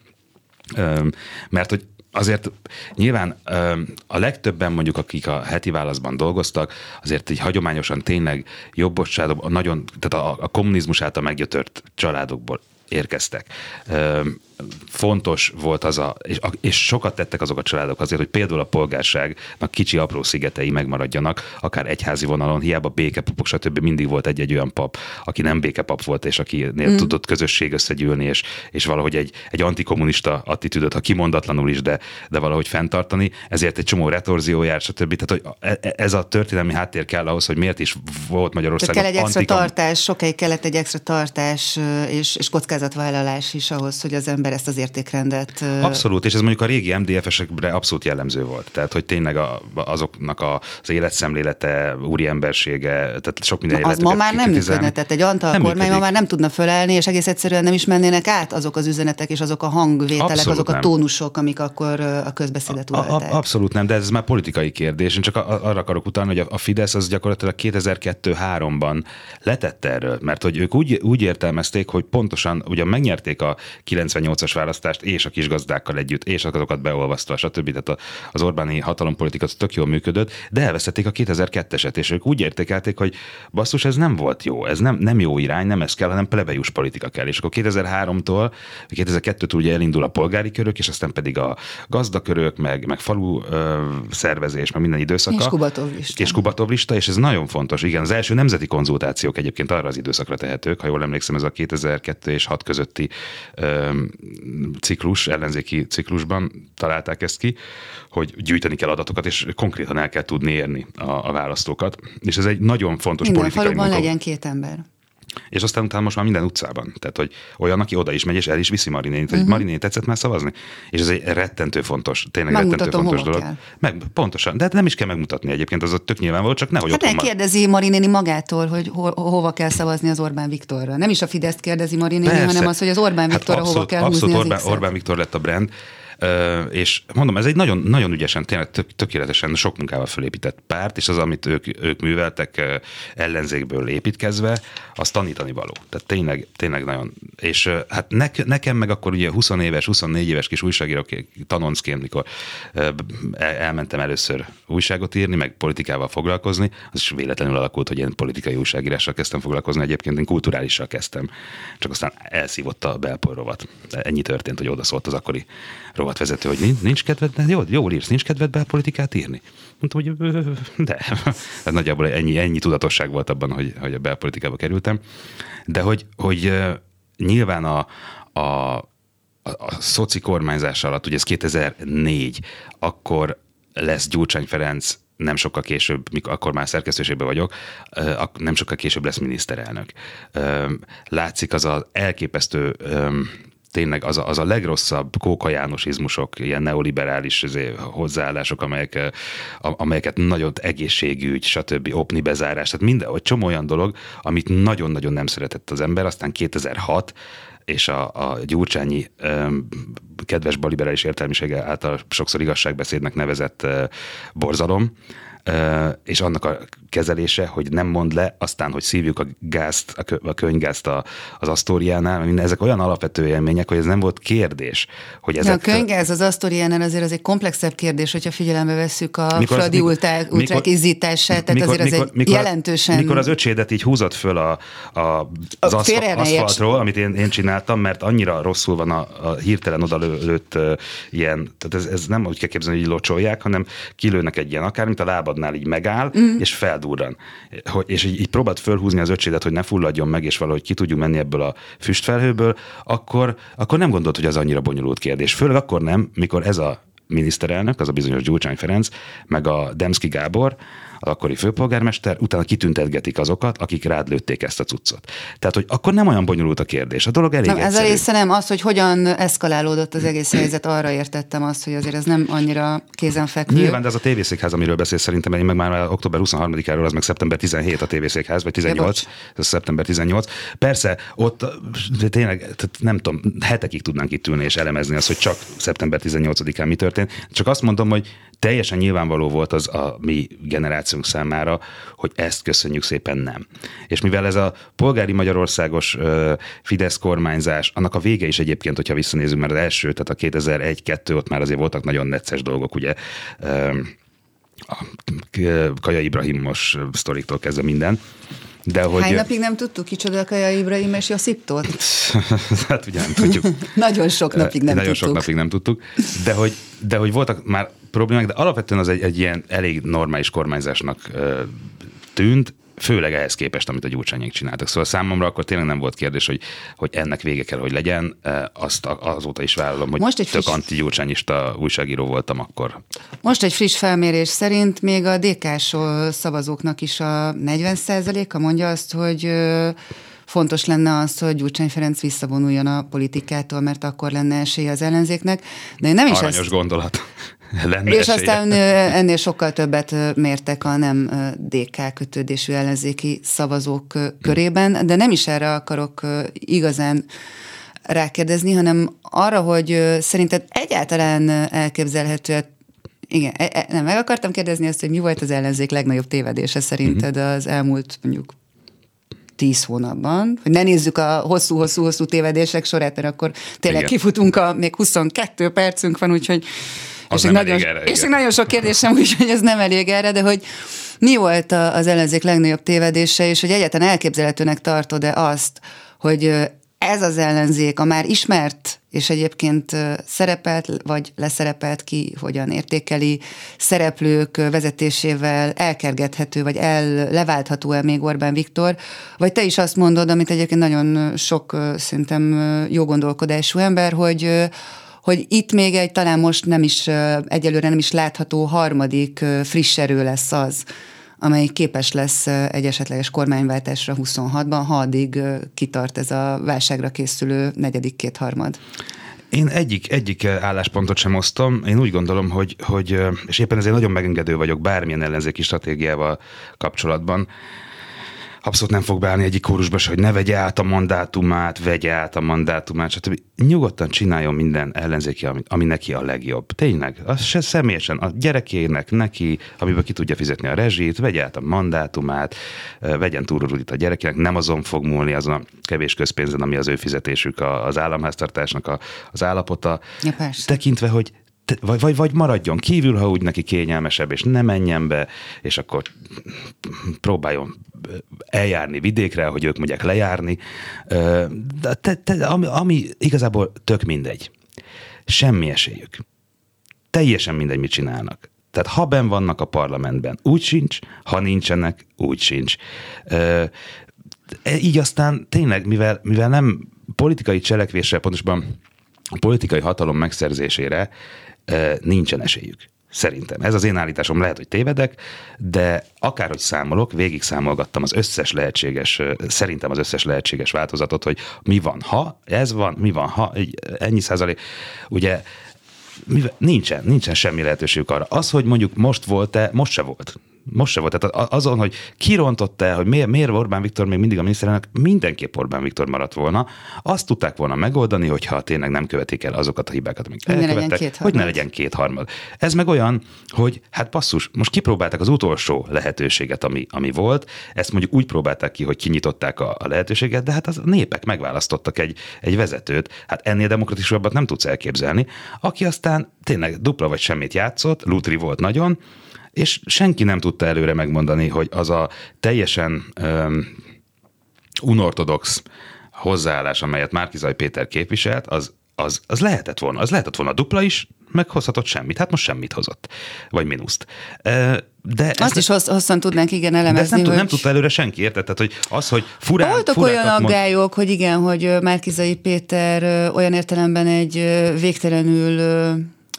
Mert hogy azért nyilván a legtöbben mondjuk, akik a heti válaszban dolgoztak, azért így hagyományosan tényleg jobbosságok, nagyon, tehát a, a kommunizmus által meggyötört családokból érkeztek fontos volt az a, és, és sokat tettek azok a családok azért, hogy például a polgárságnak kicsi apró szigetei megmaradjanak, akár egyházi vonalon, hiába békepapok, stb. mindig volt egy-egy olyan pap, aki nem békepap volt, és akinél mm. tudott közösség összegyűlni, és, és valahogy egy, egy antikommunista attitűdöt, ha kimondatlanul is, de, de valahogy fenntartani, ezért egy csomó retorzió jár, stb. Tehát, hogy e, e, ez a történelmi háttér kell ahhoz, hogy miért is volt Magyarország. kell egy extra antikom... tartás, sokáig kellett egy extra tartás és, és kockázatvállalás is ahhoz, hogy az ember ember ezt az értékrendet. Abszolút, és ez mondjuk a régi MDF-esekre abszolút jellemző volt. Tehát, hogy tényleg a, azoknak a, az életszemlélete, úri embersége, tehát sok minden Az ma már nem működne, tehát egy Antal kormány ma már nem tudna fölállni, és egész egyszerűen nem is mennének át azok az üzenetek és azok a hangvételek, abszolút azok nem. a tónusok, amik akkor a közbeszédet uralták. Abszolút nem, de ez már politikai kérdés. Én csak arra akarok utalni, hogy a Fidesz az gyakorlatilag 2002-3-ban letette erről, mert hogy ők úgy, úgy értelmezték, hogy pontosan, ugyan megnyerték a 98 2008-as választást, és a kisgazdákkal együtt, és azokat beolvasztva, stb. Tehát az Orbáni hatalompolitika tök jól működött, de elvesztették a 2002-eset, és ők úgy értékelték, hogy basszus, ez nem volt jó, ez nem, nem jó irány, nem ez kell, hanem plebejus politika kell. És akkor 2003-tól, 2002-től ugye elindul a polgári körök, és aztán pedig a gazdakörök, meg, meg falu ö, szervezés, meg minden időszaka. És Kubatov lista. És Kubatov lista, és ez nagyon fontos. Igen, az első nemzeti konzultációk egyébként arra az időszakra tehetők, ha jól emlékszem, ez a 2002 és 6 közötti ö, ciklus, ellenzéki ciklusban találták ezt ki, hogy gyűjteni kell adatokat, és konkrétan el kell tudni érni a, a választókat. És ez egy nagyon fontos Minden politikai munka. legyen két ember. És aztán utána most már minden utcában. Tehát, hogy olyan, aki oda is megy, és el is viszi Marinénit, uh-huh. hogy mhm. Marinénit tetszett már szavazni. És ez egy rettentő fontos, tényleg Megmutatom, rettentő fontos dolog. Kell. Meg, pontosan, de hát nem is kell megmutatni egyébként, az a tök nyilván volt, csak nehogy Hát otthon kérdezi Marinéni magától, hogy ho- hova kell szavazni az Orbán Viktorra. Nem is a Fideszt kérdezi Marinéni, hanem az, hogy az Orbán hát Viktorra hát abszolút, hova kell abszolút húzni Orbán, Orbán Viktor lett a brand. És mondom, ez egy nagyon, nagyon ügyesen, tényleg tök, tökéletesen sok munkával fölépített párt, és az, amit ők, ők műveltek ellenzékből építkezve, az tanítani való. Tehát tényleg, tényleg nagyon. És hát ne, nekem meg akkor ugye 20 éves, 24 éves kis újságíró tanoncként, mikor elmentem először újságot írni, meg politikával foglalkozni, az is véletlenül alakult, hogy én politikai újságírással kezdtem foglalkozni, egyébként én kulturálissal kezdtem. Csak aztán elszívott a belpol rovat. Ennyi történt, hogy odaszólt az akkori rovatvezető, hogy nincs kedved, jó, jól írsz, nincs kedved belpolitikát írni. Mondtam, hogy de. Tehát nagyjából ennyi, ennyi tudatosság volt abban, hogy, hogy a belpolitikába kerültem. De hogy, hogy nyilván a, a, a, a szoci kormányzás alatt, ugye ez 2004, akkor lesz Gyurcsány Ferenc nem sokkal később, mikor, akkor már szerkesztőségben vagyok, nem sokkal később lesz miniszterelnök. Látszik az az elképesztő tényleg az a, az a legrosszabb Kóka Jánosizmusok, ilyen neoliberális hozzáállások, amelyek, amelyeket nagyon egészségügy, stb. opni bezárás, tehát minden, vagy csomó olyan dolog, amit nagyon-nagyon nem szeretett az ember, aztán 2006 és a, a gyurcsányi um, kedves baliberális értelmisége által sokszor igazságbeszédnek nevezett uh, borzalom, és annak a kezelése, hogy nem mond le, aztán, hogy szívjuk a gázt, a könyvgázt az Asztóriánál, minden, ezek olyan alapvető élmények, hogy ez nem volt kérdés. Hogy ezek... De a könyvgáz az Asztóriánál azért az egy komplexebb kérdés, hogyha figyelembe vesszük a mikor, Fradi ultrák, ultrák izzítását, tehát mikor, azért mikor, az egy mikor, jelentősen... Mikor az öcsédet így húzott föl a, a, az a aszfaltról, amit én, én csináltam, mert annyira rosszul van a, a hirtelen odalőtt uh, ilyen, tehát ez, ez nem úgy kell képzelni, hogy így locsolják, hanem kilőnek egy ilyen akár, mint a lábadnál így megáll, mm. és fel feldurran. És így, így próbált fölhúzni az öcsédet, hogy ne fulladjon meg, és valahogy ki tudjuk menni ebből a füstfelhőből, akkor, akkor nem gondolt, hogy az annyira bonyolult kérdés. Főleg akkor nem, mikor ez a miniszterelnök, az a bizonyos Gyurcsány Ferenc, meg a Demszki Gábor, az akkori főpolgármester, utána kitüntetgetik azokat, akik rád lőtték ezt a cuccot. Tehát, hogy akkor nem olyan bonyolult a kérdés. A dolog elég nem, Ez a része nem az, hogy hogyan eszkalálódott az egész helyzet, arra értettem azt, hogy azért ez nem annyira kézenfekvő. Nyilván, de ez a tévészékház, amiről beszél szerintem, én meg már október 23-áról, az meg szeptember 17 a tévészékház, vagy 18, ez szeptember 18. Persze, ott tényleg, tehát nem tudom, hetekig tudnánk itt ülni és elemezni azt, hogy csak szeptember 18-án mi történt. Csak azt mondom, hogy teljesen nyilvánvaló volt az a mi generációnk számára, hogy ezt köszönjük szépen nem. És mivel ez a polgári Magyarországos Fidesz kormányzás, annak a vége is egyébként, hogyha visszanézünk, mert az első, tehát a 2001-2, ott már azért voltak nagyon necces dolgok, ugye a Kaja Ibrahimos sztoriktól kezdve minden. De hogy... Hány napig nem tudtuk, kicsoda Kaja Ibrahim és Josiptól? (laughs) hát ugye nem tudjuk. (laughs) nagyon sok napig nem nagyon tudtuk. sok napig nem tudtuk, de hogy, de hogy voltak már problémák, de alapvetően az egy, egy ilyen elég normális kormányzásnak uh, tűnt, főleg ehhez képest, amit a gyurcsányék csináltak. Szóval számomra akkor tényleg nem volt kérdés, hogy, hogy ennek vége kell, hogy legyen. Azt azóta is vállalom, hogy Most egy tök friss... anti-gyurcsányista újságíró voltam akkor. Most egy friss felmérés szerint még a DK-s szavazóknak is a 40% a mondja azt, hogy fontos lenne az, hogy Gyurcsány Ferenc visszavonuljon a politikától, mert akkor lenne esélye az ellenzéknek. De én nem is Aranyos ezt... gondolat. Lenne És esélye. aztán ennél sokkal többet mértek a nem DK kötődésű ellenzéki szavazók körében, de nem is erre akarok igazán rákérdezni, hanem arra, hogy szerinted egyáltalán elképzelhető igen, e, e, nem, meg akartam kérdezni azt, hogy mi volt az ellenzék legnagyobb tévedése szerinted mhm. az elmúlt mondjuk tíz hónapban, hogy ne nézzük a hosszú-hosszú-hosszú tévedések sorát, mert akkor tényleg Igen. kifutunk, a, még 22 percünk van, úgyhogy és még, nagyon, erre, és még nagyon sok kérdésem, úgyhogy ez nem elég erre, de hogy mi volt az ellenzék legnagyobb tévedése, és hogy egyáltalán elképzelhetőnek tartod-e azt, hogy ez az ellenzék a már ismert és egyébként szerepelt, vagy leszerepelt ki, hogyan értékeli szereplők vezetésével elkergethető, vagy el, leváltható-e még Orbán Viktor, vagy te is azt mondod, amit egyébként nagyon sok szerintem jó gondolkodású ember, hogy hogy itt még egy talán most nem is, egyelőre nem is látható harmadik friss erő lesz az, amely képes lesz egy esetleges kormányváltásra 26-ban, ha addig kitart ez a válságra készülő negyedik kétharmad. Én egyik, egyik álláspontot sem osztom. Én úgy gondolom, hogy, hogy és éppen ezért nagyon megengedő vagyok bármilyen ellenzéki stratégiával kapcsolatban, abszolút nem fog beállni egyik kórusba se, hogy ne vegye át a mandátumát, vegye át a mandátumát, stb. Nyugodtan csináljon minden ellenzéki, ami, ami neki a legjobb. Tényleg, az se személyesen, a gyerekének, neki, amiben ki tudja fizetni a rezsit, vegye át a mandátumát, vegyen túrorudit a gyerekének, nem azon fog múlni azon a kevés közpénzen, ami az ő fizetésük, az államháztartásnak a, az állapota. Ja, tekintve, hogy vagy, vagy, vagy maradjon kívül, ha úgy neki kényelmesebb, és ne menjen be, és akkor próbáljon eljárni vidékre, hogy ők mondják lejárni. De te, te, ami, ami igazából tök mindegy. Semmi esélyük. Teljesen mindegy, mit csinálnak. Tehát ha ben vannak a parlamentben, úgy sincs, ha nincsenek, úgy sincs. E, így aztán tényleg, mivel, mivel nem politikai cselekvésre, pontosabban politikai hatalom megszerzésére nincsen esélyük. Szerintem. Ez az én állításom, lehet, hogy tévedek, de akárhogy számolok, végig számolgattam az összes lehetséges, szerintem az összes lehetséges változatot, hogy mi van, ha ez van, mi van, ha ennyi százalék. Ugye mivel nincsen, nincsen semmi lehetőségük arra. Az, hogy mondjuk most volt-e, most se volt. Most se volt. Tehát azon, hogy kirontott el, hogy miért, miért Orbán Viktor még mindig a miniszterelnök, mindenképp Orbán Viktor maradt volna. Azt tudták volna megoldani, hogyha tényleg nem követik el azokat a hibákat, amik hogy elkövettek, hogy ne legyen kétharmad. Ez meg olyan, hogy hát passzus, most kipróbálták az utolsó lehetőséget, ami, ami volt, ezt mondjuk úgy próbálták ki, hogy kinyitották a, a lehetőséget, de hát az a népek megválasztottak egy, egy vezetőt, hát ennél demokratikusabbat nem tudsz elképzelni, aki aztán tényleg dupla vagy semmit játszott, Lutri volt nagyon, és senki nem tudta előre megmondani, hogy az a teljesen um, unortodox hozzáállás, amelyet Márkizaj Péter képviselt, az, az, az lehetett volna. Az lehetett volna dupla is, meghozhatott semmit. Hát most semmit hozott. Vagy mínuszt. De Azt is hossz, hosszan tudnánk igen elemezni. De ezt nem, hogy... nem tudta előre senki, érted? Tehát, hogy az, hogy furán, Voltak olyan aggályok, mond... hogy igen, hogy Márkizai Péter olyan értelemben egy végtelenül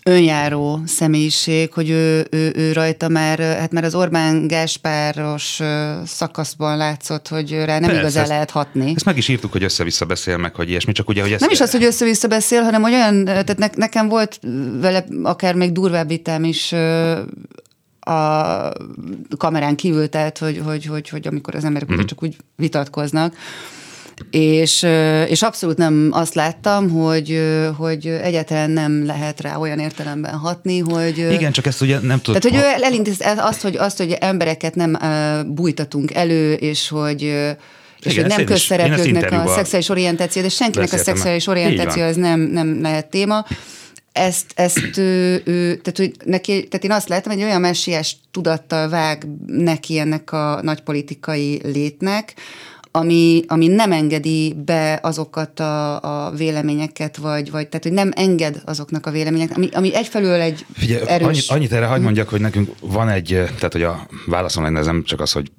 önjáró személyiség, hogy ő, ő, ő rajta már, hát már az Orbán Gáspáros szakaszban látszott, hogy rá nem Persze, igazán ezt, lehet hatni. Ezt meg is írtuk, hogy össze-vissza beszél meg, hogy ilyesmi, csak ugye, hogy ezt... Nem is az, hogy össze-vissza beszél, hanem hogy olyan, tehát ne, nekem volt vele akár még durvább vitám is a kamerán kívül, tehát hogy, hogy, hogy, hogy amikor az emberek mm-hmm. csak úgy vitatkoznak, és, és abszolút nem azt láttam, hogy, hogy egyáltalán nem lehet rá olyan értelemben hatni, hogy... Igen, csak ezt ugye nem tudom. Tehát, hogy ő elintéz azt, hogy, azt, hogy embereket nem bújtatunk elő, és hogy és Igen, hogy nem közszereplőknek a szexuális orientáció, de senkinek a szexuális orientáció az nem, nem lehet téma. Ezt, ezt ő, ő, tehát, hogy neki, tehát én azt látom, hogy olyan messiás tudattal vág neki ennek a nagy politikai létnek, ami, ami nem engedi be azokat a, a véleményeket, vagy, vagy tehát, hogy nem enged azoknak a vélemények, ami, ami egyfelől egy Figyelj, erős... Annyit, annyit erre hagyd mondjak, hogy nekünk van egy, tehát hogy a válaszom lenne, ez nem csak az, hogy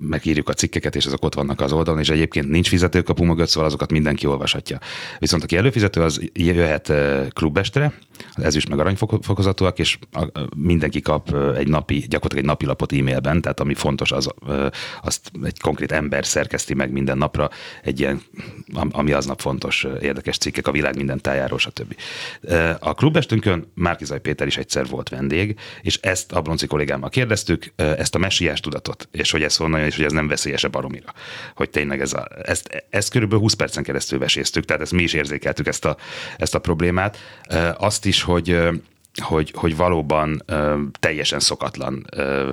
megírjuk a cikkeket, és azok ott vannak az oldalon, és egyébként nincs fizetőkapu mögött, szóval azokat mindenki olvashatja. Viszont aki előfizető, az jöhet klubestre, az ezüst meg aranyfokozatúak, és mindenki kap egy napi, gyakorlatilag egy napi lapot e-mailben, tehát ami fontos, az, azt egy konkrét ember szerkeszti meg minden napra, egy ilyen, ami aznap fontos, érdekes cikkek a világ minden tájáról, stb. A klubestünkön Márkizaj Péter is egyszer volt vendég, és ezt a Bronci kollégámmal kérdeztük, ezt a messiás tudatot, és hogy ez honnan és hogy ez nem veszélyesebb baromira. Hogy tényleg ez a, ezt, ezt körülbelül 20 percen keresztül veséztük, tehát ezt mi is érzékeltük ezt a, ezt a problémát. Azt is, hogy hogy, hogy valóban ö, teljesen szokatlan, ö,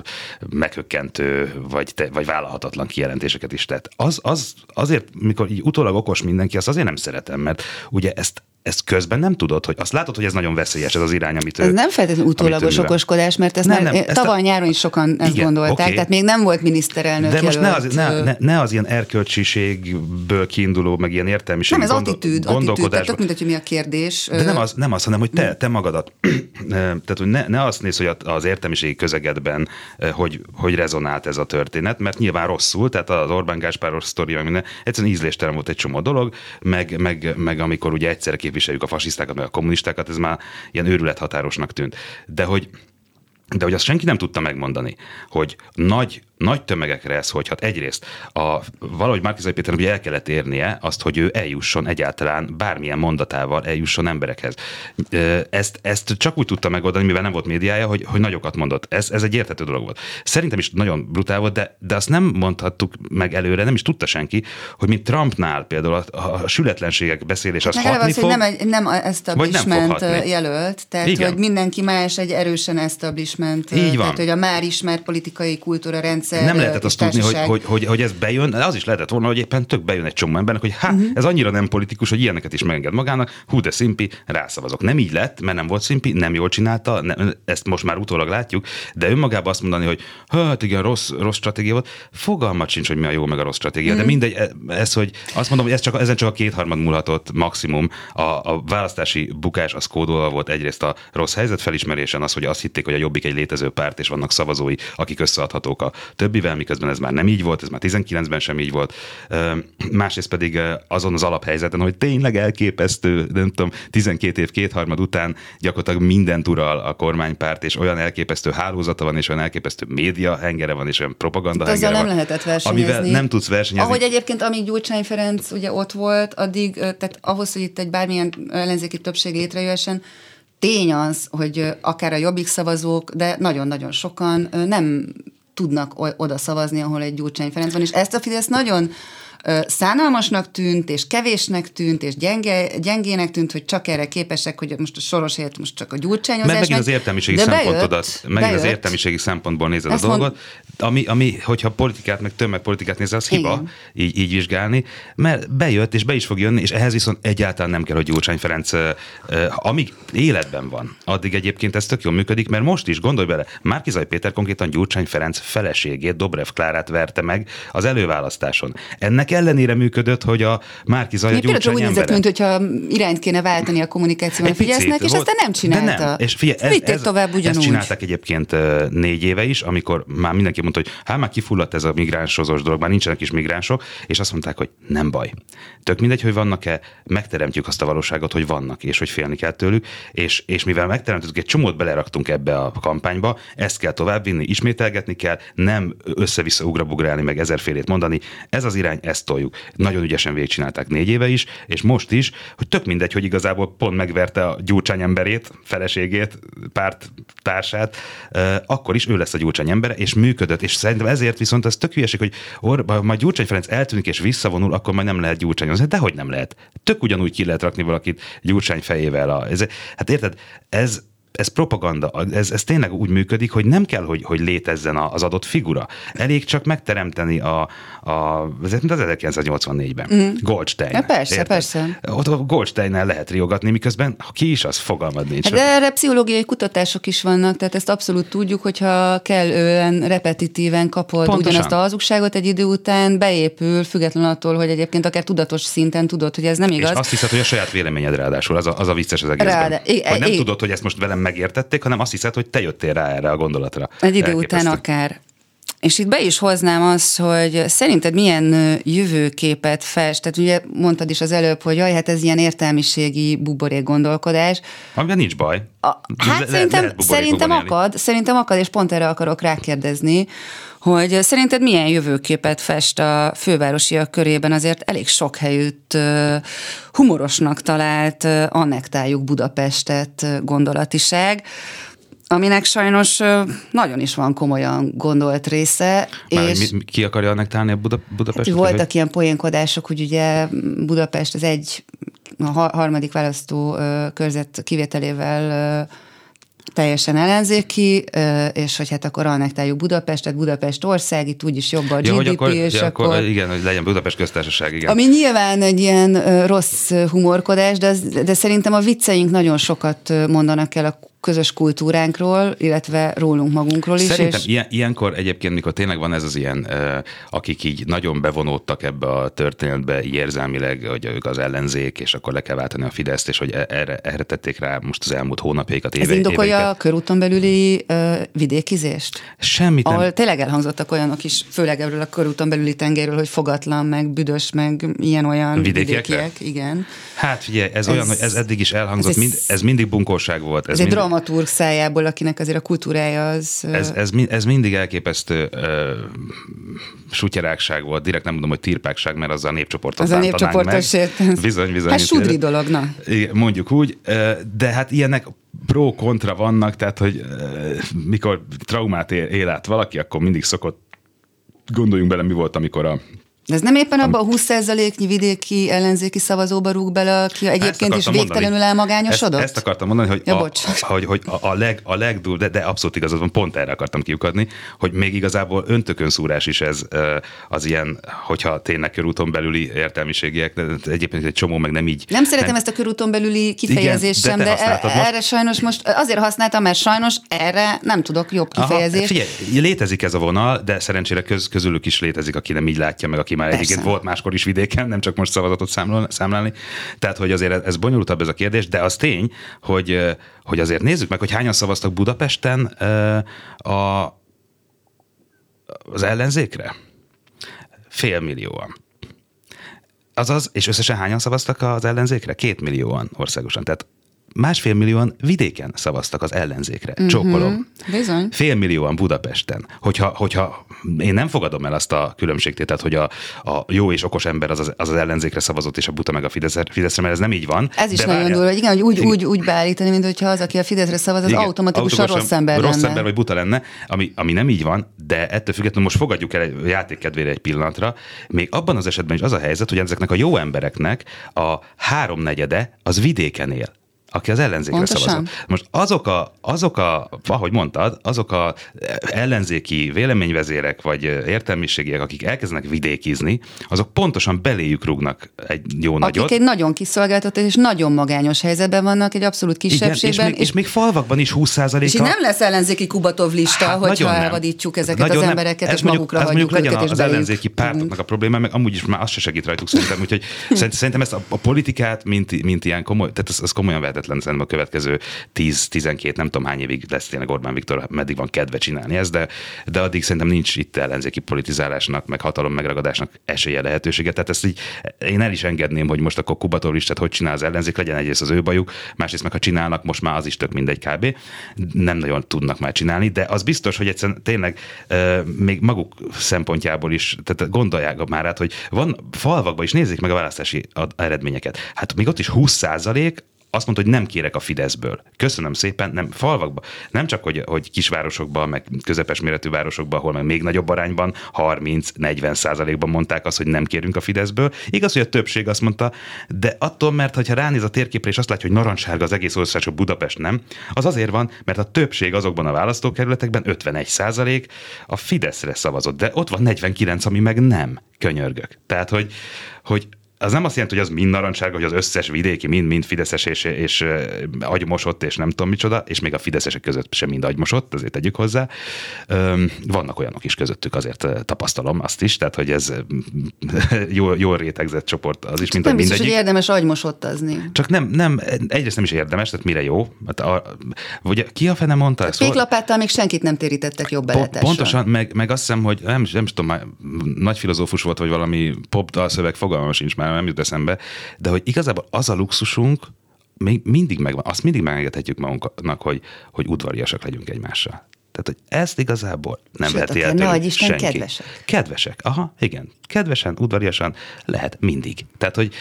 meghökkentő, vagy, te, vagy vállalhatatlan kijelentéseket is tett. Az, az, azért, mikor így utólag okos mindenki, azt azért nem szeretem, mert ugye ezt ezt közben nem tudod, hogy azt látod, hogy ez nagyon veszélyes, ez az irány, amit Ez ő, nem feltétlenül utólagos okoskodás, mert ezt nem, nem, tavaly a... nyáron is sokan ezt Igen, gondolták, okay. tehát még nem volt miniszterelnök De most ne az, ne, ne, ne az ilyen erkölcsiségből kiinduló, meg ilyen értelmiség. Nem, ez gondol, attitűd, attitűd, tehát tök mindegy, hogy mi a kérdés. De nem az, nem az hanem hogy te, te magadat, (clears throat) tehát hogy ne, ne azt néz, hogy az értelmiségi közegedben hogy, hogy rezonált ez a történet, mert nyilván rosszul, tehát az Orbán Gáspáros sztoria, minden, egyszerűen ízléstelen volt egy csomó dolog, meg, meg, meg amikor ugye egyszerre képviseljük a fasisztákat, meg a kommunistákat, ez már ilyen őrülethatárosnak tűnt. De hogy de hogy azt senki nem tudta megmondani, hogy nagy nagy tömegekre ez hogy hat. Egyrészt a, valahogy Márkizai Péternek ugye el kellett érnie azt, hogy ő eljusson egyáltalán bármilyen mondatával eljusson emberekhez. Ezt, ezt csak úgy tudta megoldani, mivel nem volt médiája, hogy, hogy nagyokat mondott. Ez, ez egy érthető dolog volt. Szerintem is nagyon brutál volt, de, de azt nem mondhattuk meg előre, nem is tudta senki, hogy mint Trumpnál például a, a sületlenségek beszélés az hatni az, fog, hogy nem, nem establishment jelölt, tehát Igen. hogy mindenki más egy erősen establishment, Így van. tehát hogy a már ismert politikai kultúra rendszer. Nem lehetett azt tudni, hogy, hogy, hogy, hogy ez bejön, de az is lehetett volna, hogy éppen tök bejön egy csomó embernek, hogy hát uh-huh. ez annyira nem politikus, hogy ilyeneket is megenged magának, hú de szimpi, rászavazok. Nem így lett, mert nem volt szimpi, nem jól csinálta, nem, ezt most már utólag látjuk, de önmagában azt mondani, hogy hát igen, rossz, rossz stratégia volt, fogalmat sincs, hogy mi a jó meg a rossz stratégia, uh-huh. de mhm. mindegy, e, ez, hogy azt mondom, hogy ez csak, ezen csak a kétharmad múlhatott maximum. A, a választási bukás az kódolva volt egyrészt a rossz helyzet felismerésen, az, hogy azt hitték, hogy a jobbik egy létező párt, és vannak szavazói, akik összeadhatók a többivel, miközben ez már nem így volt, ez már 19-ben sem így volt. Másrészt pedig azon az alaphelyzeten, hogy tényleg elképesztő, nem tudom, 12 év kétharmad után gyakorlatilag mindent ural a kormánypárt, és olyan elképesztő hálózata van, és olyan elképesztő média hengere van, és olyan propaganda hengere nem van, lehetett versenyezni. Amivel nem tudsz versenyezni. Ahogy egyébként, amíg Gyurcsány Ferenc ugye ott volt, addig, tehát ahhoz, hogy itt egy bármilyen ellenzéki többség létrejöhessen, tény az, hogy akár a jobbik szavazók, de nagyon-nagyon sokan nem tudnak oda szavazni, ahol egy Gyurcsány Ferenc van, és ezt a Fidesz nagyon szánalmasnak tűnt, és kevésnek tűnt, és gyenge, gyengének tűnt, hogy csak erre képesek, hogy most a soros helyett most csak a gyurcsányozás. Mert megint az értelmiségi szempontodat, megint bejött. az értelmiségi szempontból nézed Ezt a dolgot, mond... ami, ami, hogyha politikát, meg tömegpolitikát nézel, az hiba így, így vizsgálni, mert bejött, és be is fog jönni, és ehhez viszont egyáltalán nem kell, hogy Gyurcsány Ferenc, amíg életben van, addig egyébként ez tök jól működik, mert most is, gondolj bele, Márkizaj Péter konkrétan Gyurcsány Ferenc feleségét, Dobrev Klárát verte meg az előválasztáson. Ennek ellenére működött, hogy a Márki Zaja Gyurcsány úgy nézett, mint hogyha irányt kéne váltani a kommunikációban a Fidesznek, és aztán nem csinálta. De nem. És figyelj, ez, ez, tovább ugyanúgy. Ezt csinálták egyébként négy éve is, amikor már mindenki mondta, hogy hát már kifulladt ez a migránsozós dolog, már nincsenek is migránsok, és azt mondták, hogy nem baj. Tök mindegy, hogy vannak-e, megteremtjük azt a valóságot, hogy vannak, és hogy félni kell tőlük, és, és mivel megteremtettük, egy csomót beleraktunk ebbe a kampányba, ezt kell továbbvinni, ismételgetni kell, nem össze-vissza ugrabugrálni, meg ezerfélét mondani. Ez az irány, ezt toljuk. Nagyon ügyesen végigcsinálták négy éve is, és most is, hogy tök mindegy, hogy igazából pont megverte a gyurcsány emberét, feleségét, párt társát, akkor is ő lesz a gyurcsány embere, és működött, és szerintem ezért viszont ez tök hülyeség, hogy or, majd Gyurcsány Ferenc eltűnik és visszavonul, akkor majd nem lehet gyurcsányozni. De hogy nem lehet? Tök ugyanúgy ki lehet rakni valakit gyurcsány fejével. A, ez, hát érted, ez, ez propaganda, ez, ez tényleg úgy működik, hogy nem kell, hogy, hogy létezzen az adott figura. Elég csak megteremteni a, a ez az 1984-ben. Mm. Goldstein. Ja, persze, érted? persze. Ott a Goldsteinnel lehet riogatni, miközben ha ki is az, fogalmad nincs. Hát de erre pszichológiai kutatások is vannak, tehát ezt abszolút tudjuk, hogyha kellően repetitíven kapod Pontosan. ugyanazt a hazugságot egy idő után, beépül, független attól, hogy egyébként akár tudatos szinten tudod, hogy ez nem igaz. És azt hiszed, hogy a saját véleményed ráadásul, az a, az a vicces az egészben. Ráde, hogy nem tudod, hogy ezt most velem megértették, hanem azt hiszed, hogy te jöttél rá erre a gondolatra. Egy idő után akár. És itt be is hoznám azt, hogy szerinted milyen jövőképet fest? Tehát ugye mondtad is az előbb, hogy jaj, hát ez ilyen értelmiségi buborék gondolkodás. Amiben nincs baj. A, hát le, szerintem, le, szerintem akad, szerintem akad, és pont erre akarok rákérdezni, hogy szerinted milyen jövőképet fest a fővárosiak körében azért elég sok helyütt humorosnak talált annektáljuk Budapestet gondolatiság, aminek sajnos nagyon is van komolyan gondolt része. Már és mi, ki akarja annektálni a Buda, Budapestet? Hát voltak hogy... ilyen poénkodások, hogy ugye Budapest az egy a harmadik választó körzet kivételével teljesen ellenzéki, és hogy hát akkor annektáljuk Budapestet, Budapest ország, itt úgyis jobb a GDP, ja, hogy akkor, és ja, akkor, akkor... Igen, hogy legyen Budapest köztársaság, igen. Ami nyilván egy ilyen rossz humorkodás, de, de szerintem a vicceink nagyon sokat mondanak el a közös kultúránkról, illetve rólunk magunkról is. Szerintem és... ilyen, ilyenkor egyébként, mikor tényleg van ez az ilyen, akik így nagyon bevonódtak ebbe a történetbe érzelmileg, hogy ők az ellenzék, és akkor le kell váltani a Fideszt, és hogy e- erre, erre tették rá most az elmúlt hónapjaikat, éve, Ez indokolja éveiket. a körúton belüli uh, vidékizést? Semmit Ahol nem. tényleg elhangzottak olyanok is, főleg erről a körúton belüli tengerről, hogy fogatlan, meg büdös, meg ilyen-olyan vidékiek. Igen. Hát figyelj, ez, ez, olyan, hogy ez eddig is elhangzott, ez, mind, ez mindig bunkóság volt. Ez, ez egy dramaturg szájából, akinek azért a kultúrája az... Ez, ez, ez mindig elképesztő uh, sutyerákság volt, direkt nem mondom, hogy tirpákság, mert az a népcsoportot Az a népcsoportos Bizony, bizony. Hát sudri dolog, na. Mondjuk úgy, de hát ilyenek pro-kontra vannak, tehát hogy mikor traumát él át valaki, akkor mindig szokott gondoljunk bele, mi volt, amikor a de ez nem éppen abban a 20%-nyi vidéki ellenzéki szavazóba rúg bele, aki egyébként is végtelenül mondani, elmagányosodott? Ezt, ezt akartam mondani, hogy, ja, a, a, hogy, hogy a, a, leg, a legdúl, de, de abszolút igazad van, pont erre akartam kiukadni, hogy még igazából öntökön szúrás is ez az ilyen, hogyha tényleg körúton belüli értelmiségiek, de egyébként egy csomó meg nem így. Nem szeretem nem, ezt a körúton belüli kifejezést Igen, de sem, de e- erre most... sajnos most azért használtam, mert sajnos erre nem tudok jobb kifejezést. Aha, figyelj, létezik ez a vonal, de szerencsére köz, közülük is létezik, aki nem így látja meg, aki aki már Persze. egyébként volt máskor is vidéken, nem csak most szavazatot számlálni. Tehát, hogy azért ez bonyolultabb ez a kérdés, de az tény, hogy, hogy azért nézzük meg, hogy hányan szavaztak Budapesten a, az ellenzékre. Fél millióan. Azaz, és összesen hányan szavaztak az ellenzékre? Két millióan országosan. Tehát másfél millióan vidéken szavaztak az ellenzékre. Uh-huh. Csókolom. Bizony. Fél millióan Budapesten. Hogyha, hogyha én nem fogadom el azt a különbségtételt, hogy a, a jó és okos ember az, az az ellenzékre szavazott, és a buta meg a Fideszre, Fideszre mert ez nem így van. Ez is de nagyon durva, igen, hogy úgy, úgy, úgy beállítani, mint hogyha az, aki a Fideszre szavaz, az igen, automatikusan rossz ember Rossz lenne. ember vagy buta lenne, ami, ami nem így van, de ettől függetlenül most fogadjuk el egy játék kedvére egy pillanatra. Még abban az esetben is az a helyzet, hogy ezeknek a jó embereknek a háromnegyede az vidéken él aki az ellenzékre Pontosan. szavazott. Most azok a, azok a, ahogy mondtad, azok a ellenzéki véleményvezérek vagy értelmiségiek, akik elkezdenek vidékizni, azok pontosan beléjük rúgnak egy jó akik nagyot. Akik egy nagyon kiszolgáltatott és nagyon magányos helyzetben vannak, egy abszolút kisebbségben. Igen, és, még, és, és még falvakban is 20%-a. És nem lesz ellenzéki Kubatov lista, hát, hogyha elvadítjuk ezeket nagyon az embereket, és mondjuk, magukra hagyjuk legyen őket, az ellenzéki pártoknak a probléma, meg amúgy is már az se segít rajtuk szerintem, úgyhogy (laughs) szerintem ezt a, a politikát, mint, mint ilyen komoly, tehát ez, ez komolyan vehetett lehetetlen szerintem a következő 10-12, nem tudom hány évig lesz tényleg Orbán Viktor, meddig van kedve csinálni ezt, de, de addig szerintem nincs itt ellenzéki politizálásnak, meg hatalom megragadásnak esélye lehetősége. Tehát ezt így én el is engedném, hogy most akkor Kubató listát hogy csinál az ellenzék, legyen egyrészt az ő bajuk, másrészt meg ha csinálnak, most már az is tök mindegy kb. Nem nagyon tudnak már csinálni, de az biztos, hogy egyszerűen tényleg még maguk szempontjából is, tehát gondolják már át, hogy van falvakban is nézzék meg a választási eredményeket. Hát még ott is 20 százalék azt mondta, hogy nem kérek a Fideszből. Köszönöm szépen, nem falvakba. Nem csak, hogy, hogy kisvárosokban, meg közepes méretű városokban, ahol meg még nagyobb arányban, 30-40 százalékban mondták azt, hogy nem kérünk a Fideszből. Igaz, hogy a többség azt mondta, de attól, mert ha ránéz a térképre, és azt látja, hogy narancssárga az egész ország, csak Budapest nem, az azért van, mert a többség azokban a választókerületekben 51 százalék a Fideszre szavazott, de ott van 49, ami meg nem. Könyörgök. Tehát, hogy, hogy az nem azt jelenti, hogy az mind narancsága, hogy az összes vidéki mind-mind fideszes és, és agymosott, és nem tudom micsoda, és még a fideszesek között sem mind agymosott, azért tegyük hozzá. Vannak olyanok is közöttük, azért tapasztalom azt is, tehát hogy ez (laughs) jól, jól rétegzett csoport az is, mint Nem biztos, hogy érdemes agymosodtazni. Csak nem, nem, egyrészt nem is érdemes, tehát mire jó. Hát a, vagy ki a fene mondta ezt? Péklapáttal még senkit nem térítettek jobb belátásra. Pontosan, meg, meg azt hiszem, hogy nem, nem tudom, már nagy filozófus volt, vagy valami pop dalszöveg, fogalmam sincs már, nem jut eszembe, de hogy igazából az a luxusunk, még mindig megvan, azt mindig megengedhetjük magunknak, hogy, hogy udvariasak legyünk egymással. Tehát, hogy ezt igazából nem Sőt, veheti el tőlük senki. kedvesek. Kedvesek, aha, igen. Kedvesen, udvariasan lehet mindig. Tehát, hogy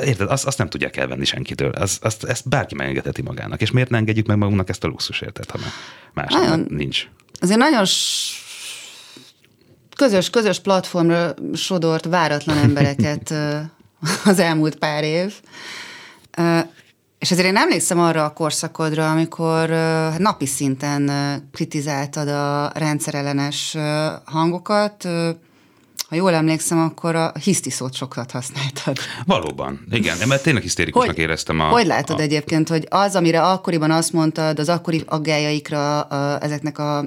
Érted, azt, azt nem tudják elvenni senkitől. Azt, azt, ezt bárki megengedheti magának. És miért ne engedjük meg magunknak ezt a luxus, érted, ha más nagyon, nincs. Azért nagyon közös, közös platformra sodort váratlan embereket (laughs) az elmúlt pár év. És azért én emlékszem arra a korszakodra, amikor napi szinten kritizáltad a rendszerellenes hangokat, ha jól emlékszem, akkor a hiszti szót sokat használtad. Valóban, igen, mert tényleg hisztérikusnak hogy, éreztem a... Hogy látod a... egyébként, hogy az, amire akkoriban azt mondtad, az akkori aggájaikra a, ezeknek a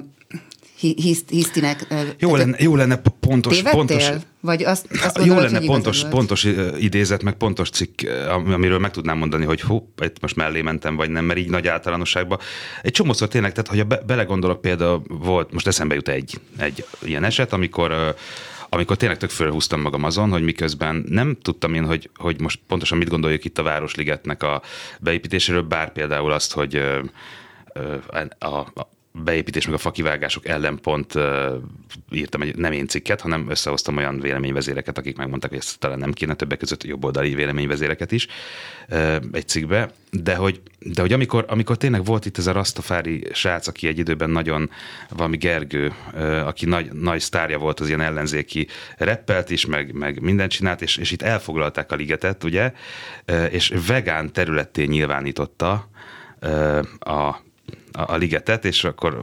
hisztinek. Jó lenne, jó lenne pontos, pontos, vagy azt, azt gondolod, Jó lenne pontos, pontos idézet, meg pontos cikk, amiről meg tudnám mondani, hogy hú, itt most mellé mentem, vagy nem, mert így nagy általánosságban. Egy csomószor tényleg, tehát ha be, belegondolok, például volt, most eszembe jut egy, egy ilyen eset, amikor amikor tényleg tök fölhúztam magam azon, hogy miközben nem tudtam én, hogy, hogy most pontosan mit gondoljuk itt a Városligetnek a beépítéséről, bár például azt, hogy a, a beépítés meg a fakivágások ellen pont uh, írtam egy nem én cikket, hanem összehoztam olyan véleményvezéreket, akik megmondták, hogy ezt talán nem kéne többek között jobboldali véleményvezéreket is uh, egy cikkbe, de hogy, de hogy amikor, amikor tényleg volt itt ez a Rastafári srác, aki egy időben nagyon, valami Gergő, uh, aki nagy, nagy sztárja volt az ilyen ellenzéki reppelt is, meg, meg mindent csinált, és, és itt elfoglalták a ligetet, ugye, uh, és vegán területté nyilvánította a a, a ligetet, és akkor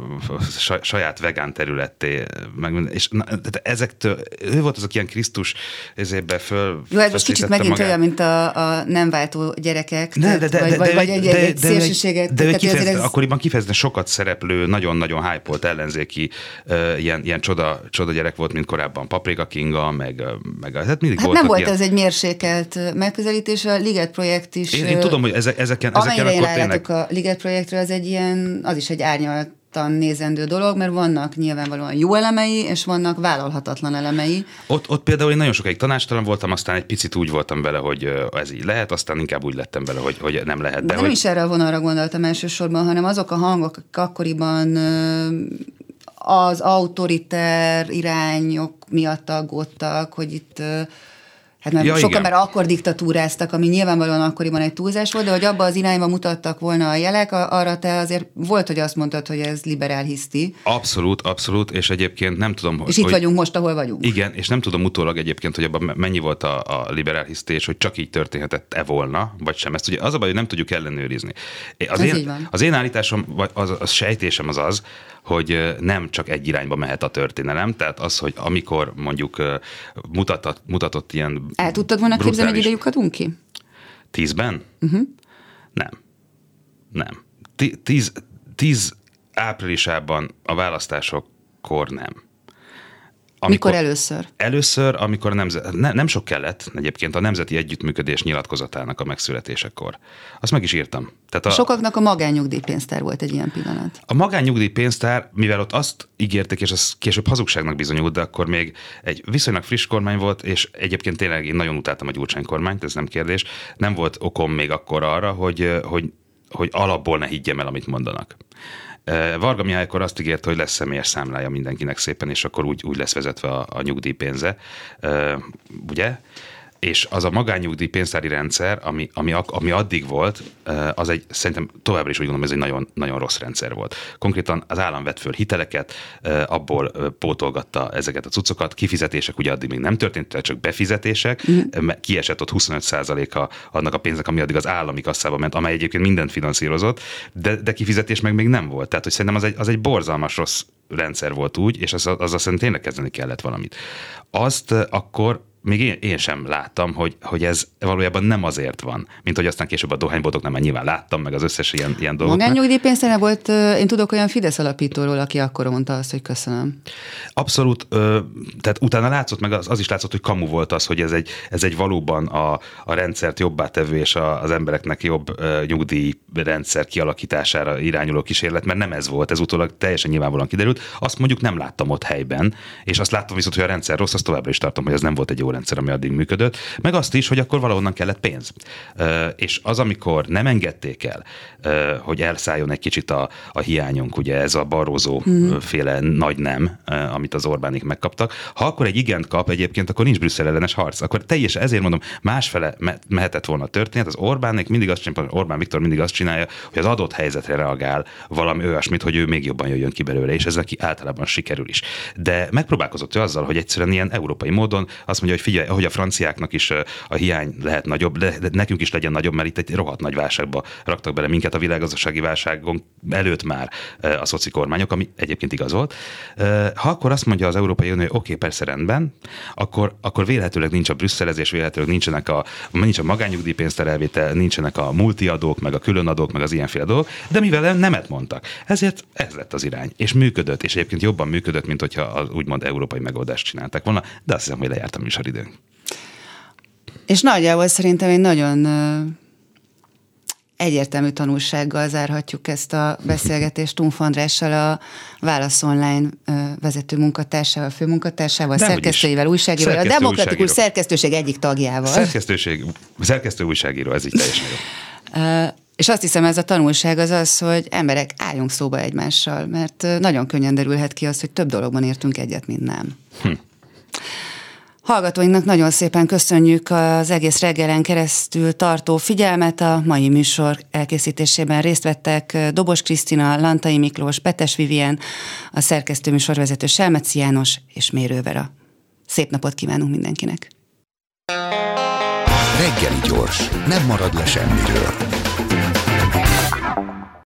saját vegán területté, meg, és na, de ezektől, ő volt az, aki ilyen Krisztus ezébe föl Jó, ez most kicsit megint magát. olyan, mint a, a nem váltó gyerekek, ne, de, de, vagy, de, vagy, de, vagy egy, de, egy, de, szélsőséget. De, de kifejezte, ez... akkoriban kifejezetten sokat szereplő, nagyon-nagyon hype ellenzéki uh, ilyen, ilyen csoda, csoda gyerek volt, mint korábban Paprika Kinga, meg, meg hát mindig hát nem volt ilyen... ez egy mérsékelt megközelítés, a Liget projekt is. Én, én tudom, hogy ezek, ezeken, ezeken akkor tényleg... a Liget projektről, az egy ilyen az is egy árnyaltan nézendő dolog, mert vannak nyilvánvalóan jó elemei, és vannak vállalhatatlan elemei. Ott, ott például én nagyon sokáig tanástalan voltam, aztán egy picit úgy voltam vele, hogy ez így lehet, aztán inkább úgy lettem vele, hogy, hogy nem lehet. De, De nem hogy... is erre a vonalra gondoltam elsősorban, hanem azok a hangok, akik akkoriban az autoriter irányok miatt aggódtak, hogy itt Hát mert ja, sokan már akkor diktatúráztak, ami nyilvánvalóan akkoriban egy túlzás volt, de hogy abba az irányba mutattak volna a jelek, arra te azért volt, hogy azt mondtad, hogy ez liberál hiszti. Abszolút, abszolút, és egyébként nem tudom, hogy... És itt hogy, vagyunk most, ahol vagyunk. Igen, és nem tudom utólag egyébként, hogy abban mennyi volt a, a liberál hiszti, és hogy csak így történhetett-e volna, vagy sem. Ezt ugye az a baj, hogy nem tudjuk ellenőrizni. Az, ez én, az én állításom, vagy az, az sejtésem az az, hogy nem csak egy irányba mehet a történelem, tehát az, hogy amikor mondjuk mutatott, mutatott ilyen El tudtad volna brutális... képzelni, hogy ide lyukadunk ki? Tízben? Uh-huh. Nem. Nem. Tíz, tíz áprilisában a választásokkor nem. Amikor, mikor először? Először, amikor a nemzet, ne, nem sok kellett egyébként a Nemzeti Együttműködés nyilatkozatának a megszületésekor. Azt meg is írtam. Tehát a, Sokaknak a magánnyugdíjpénztár volt egy ilyen pillanat. A magánnyugdíjpénztár, mivel ott azt ígérték, és az később hazugságnak bizonyult, de akkor még egy viszonylag friss kormány volt, és egyébként tényleg én nagyon utáltam a Gyurcsány kormányt, ez nem kérdés. Nem volt okom még akkor arra, hogy, hogy, hogy alapból ne higgyem el, amit mondanak. Varga Mihály akkor azt ígért, hogy lesz személyes számlája mindenkinek szépen, és akkor úgy, úgy lesz vezetve a, a nyugdíjpénze, ugye? És az a magányugdíj pénztári rendszer, ami, ami, ami addig volt, az egy, szerintem továbbra is úgy gondolom, ez egy nagyon, nagyon rossz rendszer volt. Konkrétan az állam vett föl hiteleket, abból pótolgatta ezeket a cuccokat, kifizetések ugye addig még nem történt, csak befizetések, mm. kiesett ott 25%-a annak a pénznek, ami addig az állami kasszába ment, amely egyébként mindent finanszírozott, de, de kifizetés meg még nem volt. Tehát, hogy szerintem az egy, az egy borzalmas rossz rendszer volt úgy, és az, az, az azt tényleg kezdeni kellett valamit. Azt akkor még én, én sem láttam, hogy, hogy ez valójában nem azért van, mint hogy aztán később a dohányboltok nem nyilván láttam, meg az összes ilyen, ilyen dolgot. Magánnyugdíjpénztár volt, én tudok olyan Fidesz alapítóról, aki akkor mondta azt, hogy köszönöm. Abszolút, tehát utána látszott, meg az, az is látszott, hogy kamu volt az, hogy ez egy, ez egy valóban a, a rendszert jobbá tevő és a, az embereknek jobb nyugdíjrendszer kialakítására irányuló kísérlet, mert nem ez volt, ez utólag teljesen nyilvánvalóan kiderült. Azt mondjuk nem láttam ott helyben, és azt láttam viszont, hogy a rendszer rossz, azt továbbra is tartom, hogy ez nem volt egy jó rendszer, ami addig működött, meg azt is, hogy akkor valahonnan kellett pénz. És az, amikor nem engedték el, hogy elszálljon egy kicsit a, a hiányunk, ugye ez a barózó hmm. féle nagy nem, amit az Orbánik megkaptak. Ha akkor egy igent kap egyébként, akkor nincs Brüsszel ellenes harc. Akkor teljesen ezért mondom, másfele mehetett volna a történet. Az Orbánik mindig azt csinálja, Orbán Viktor mindig azt csinálja, hogy az adott helyzetre reagál valami olyasmit, hogy ő még jobban jöjjön ki belőle, és ez neki általában sikerül is. De megpróbálkozott ő azzal, hogy egyszerűen ilyen európai módon azt mondja, hogy figyelj, hogy a franciáknak is a hiány lehet nagyobb, de nekünk is legyen nagyobb, mert itt egy rohadt nagy válságba raktak bele minket a világgazdasági válságon előtt már a szoci kormányok, ami egyébként igaz volt. Ha akkor azt mondja az Európai Unió, hogy oké, okay, persze rendben, akkor, akkor vélhetőleg nincs a brüsszelezés, vélhetőleg nincsenek a, nincs a magányugdíjpénzterelvétel, nincsenek a multiadók, meg a különadók, meg az ilyenféle dolgok, de mivel nemet mondtak, ezért ez lett az irány, és működött, és egyébként jobban működött, mint hogyha az úgymond európai megoldást csinálták volna, de azt hiszem, hogy lejárt a műsoridőnk. És nagyjából szerintem egy nagyon egyértelmű tanulsággal zárhatjuk ezt a beszélgetést Tumf Andrással, a Válasz Online vezető munkatársával, főmunkatársával, De szerkesztőivel, újságíróval, a Demokratikus újságíró. Szerkesztőség egyik tagjával. Szerkesztőség, szerkesztő újságíró, ez így teljesen jó. És azt hiszem, ez a tanulság az az, hogy emberek álljunk szóba egymással, mert nagyon könnyen derülhet ki az, hogy több dologban értünk egyet, mint nem. Hm. Hallgatóinknak nagyon szépen köszönjük az egész reggelen keresztül tartó figyelmet. A mai műsor elkészítésében részt vettek Dobos Krisztina, Lantai Miklós, Petes Vivien, a szerkesztő műsorvezető Selmeci János és Mérővera. Szép napot kívánunk mindenkinek! Reggeli gyors, nem marad le semmiről.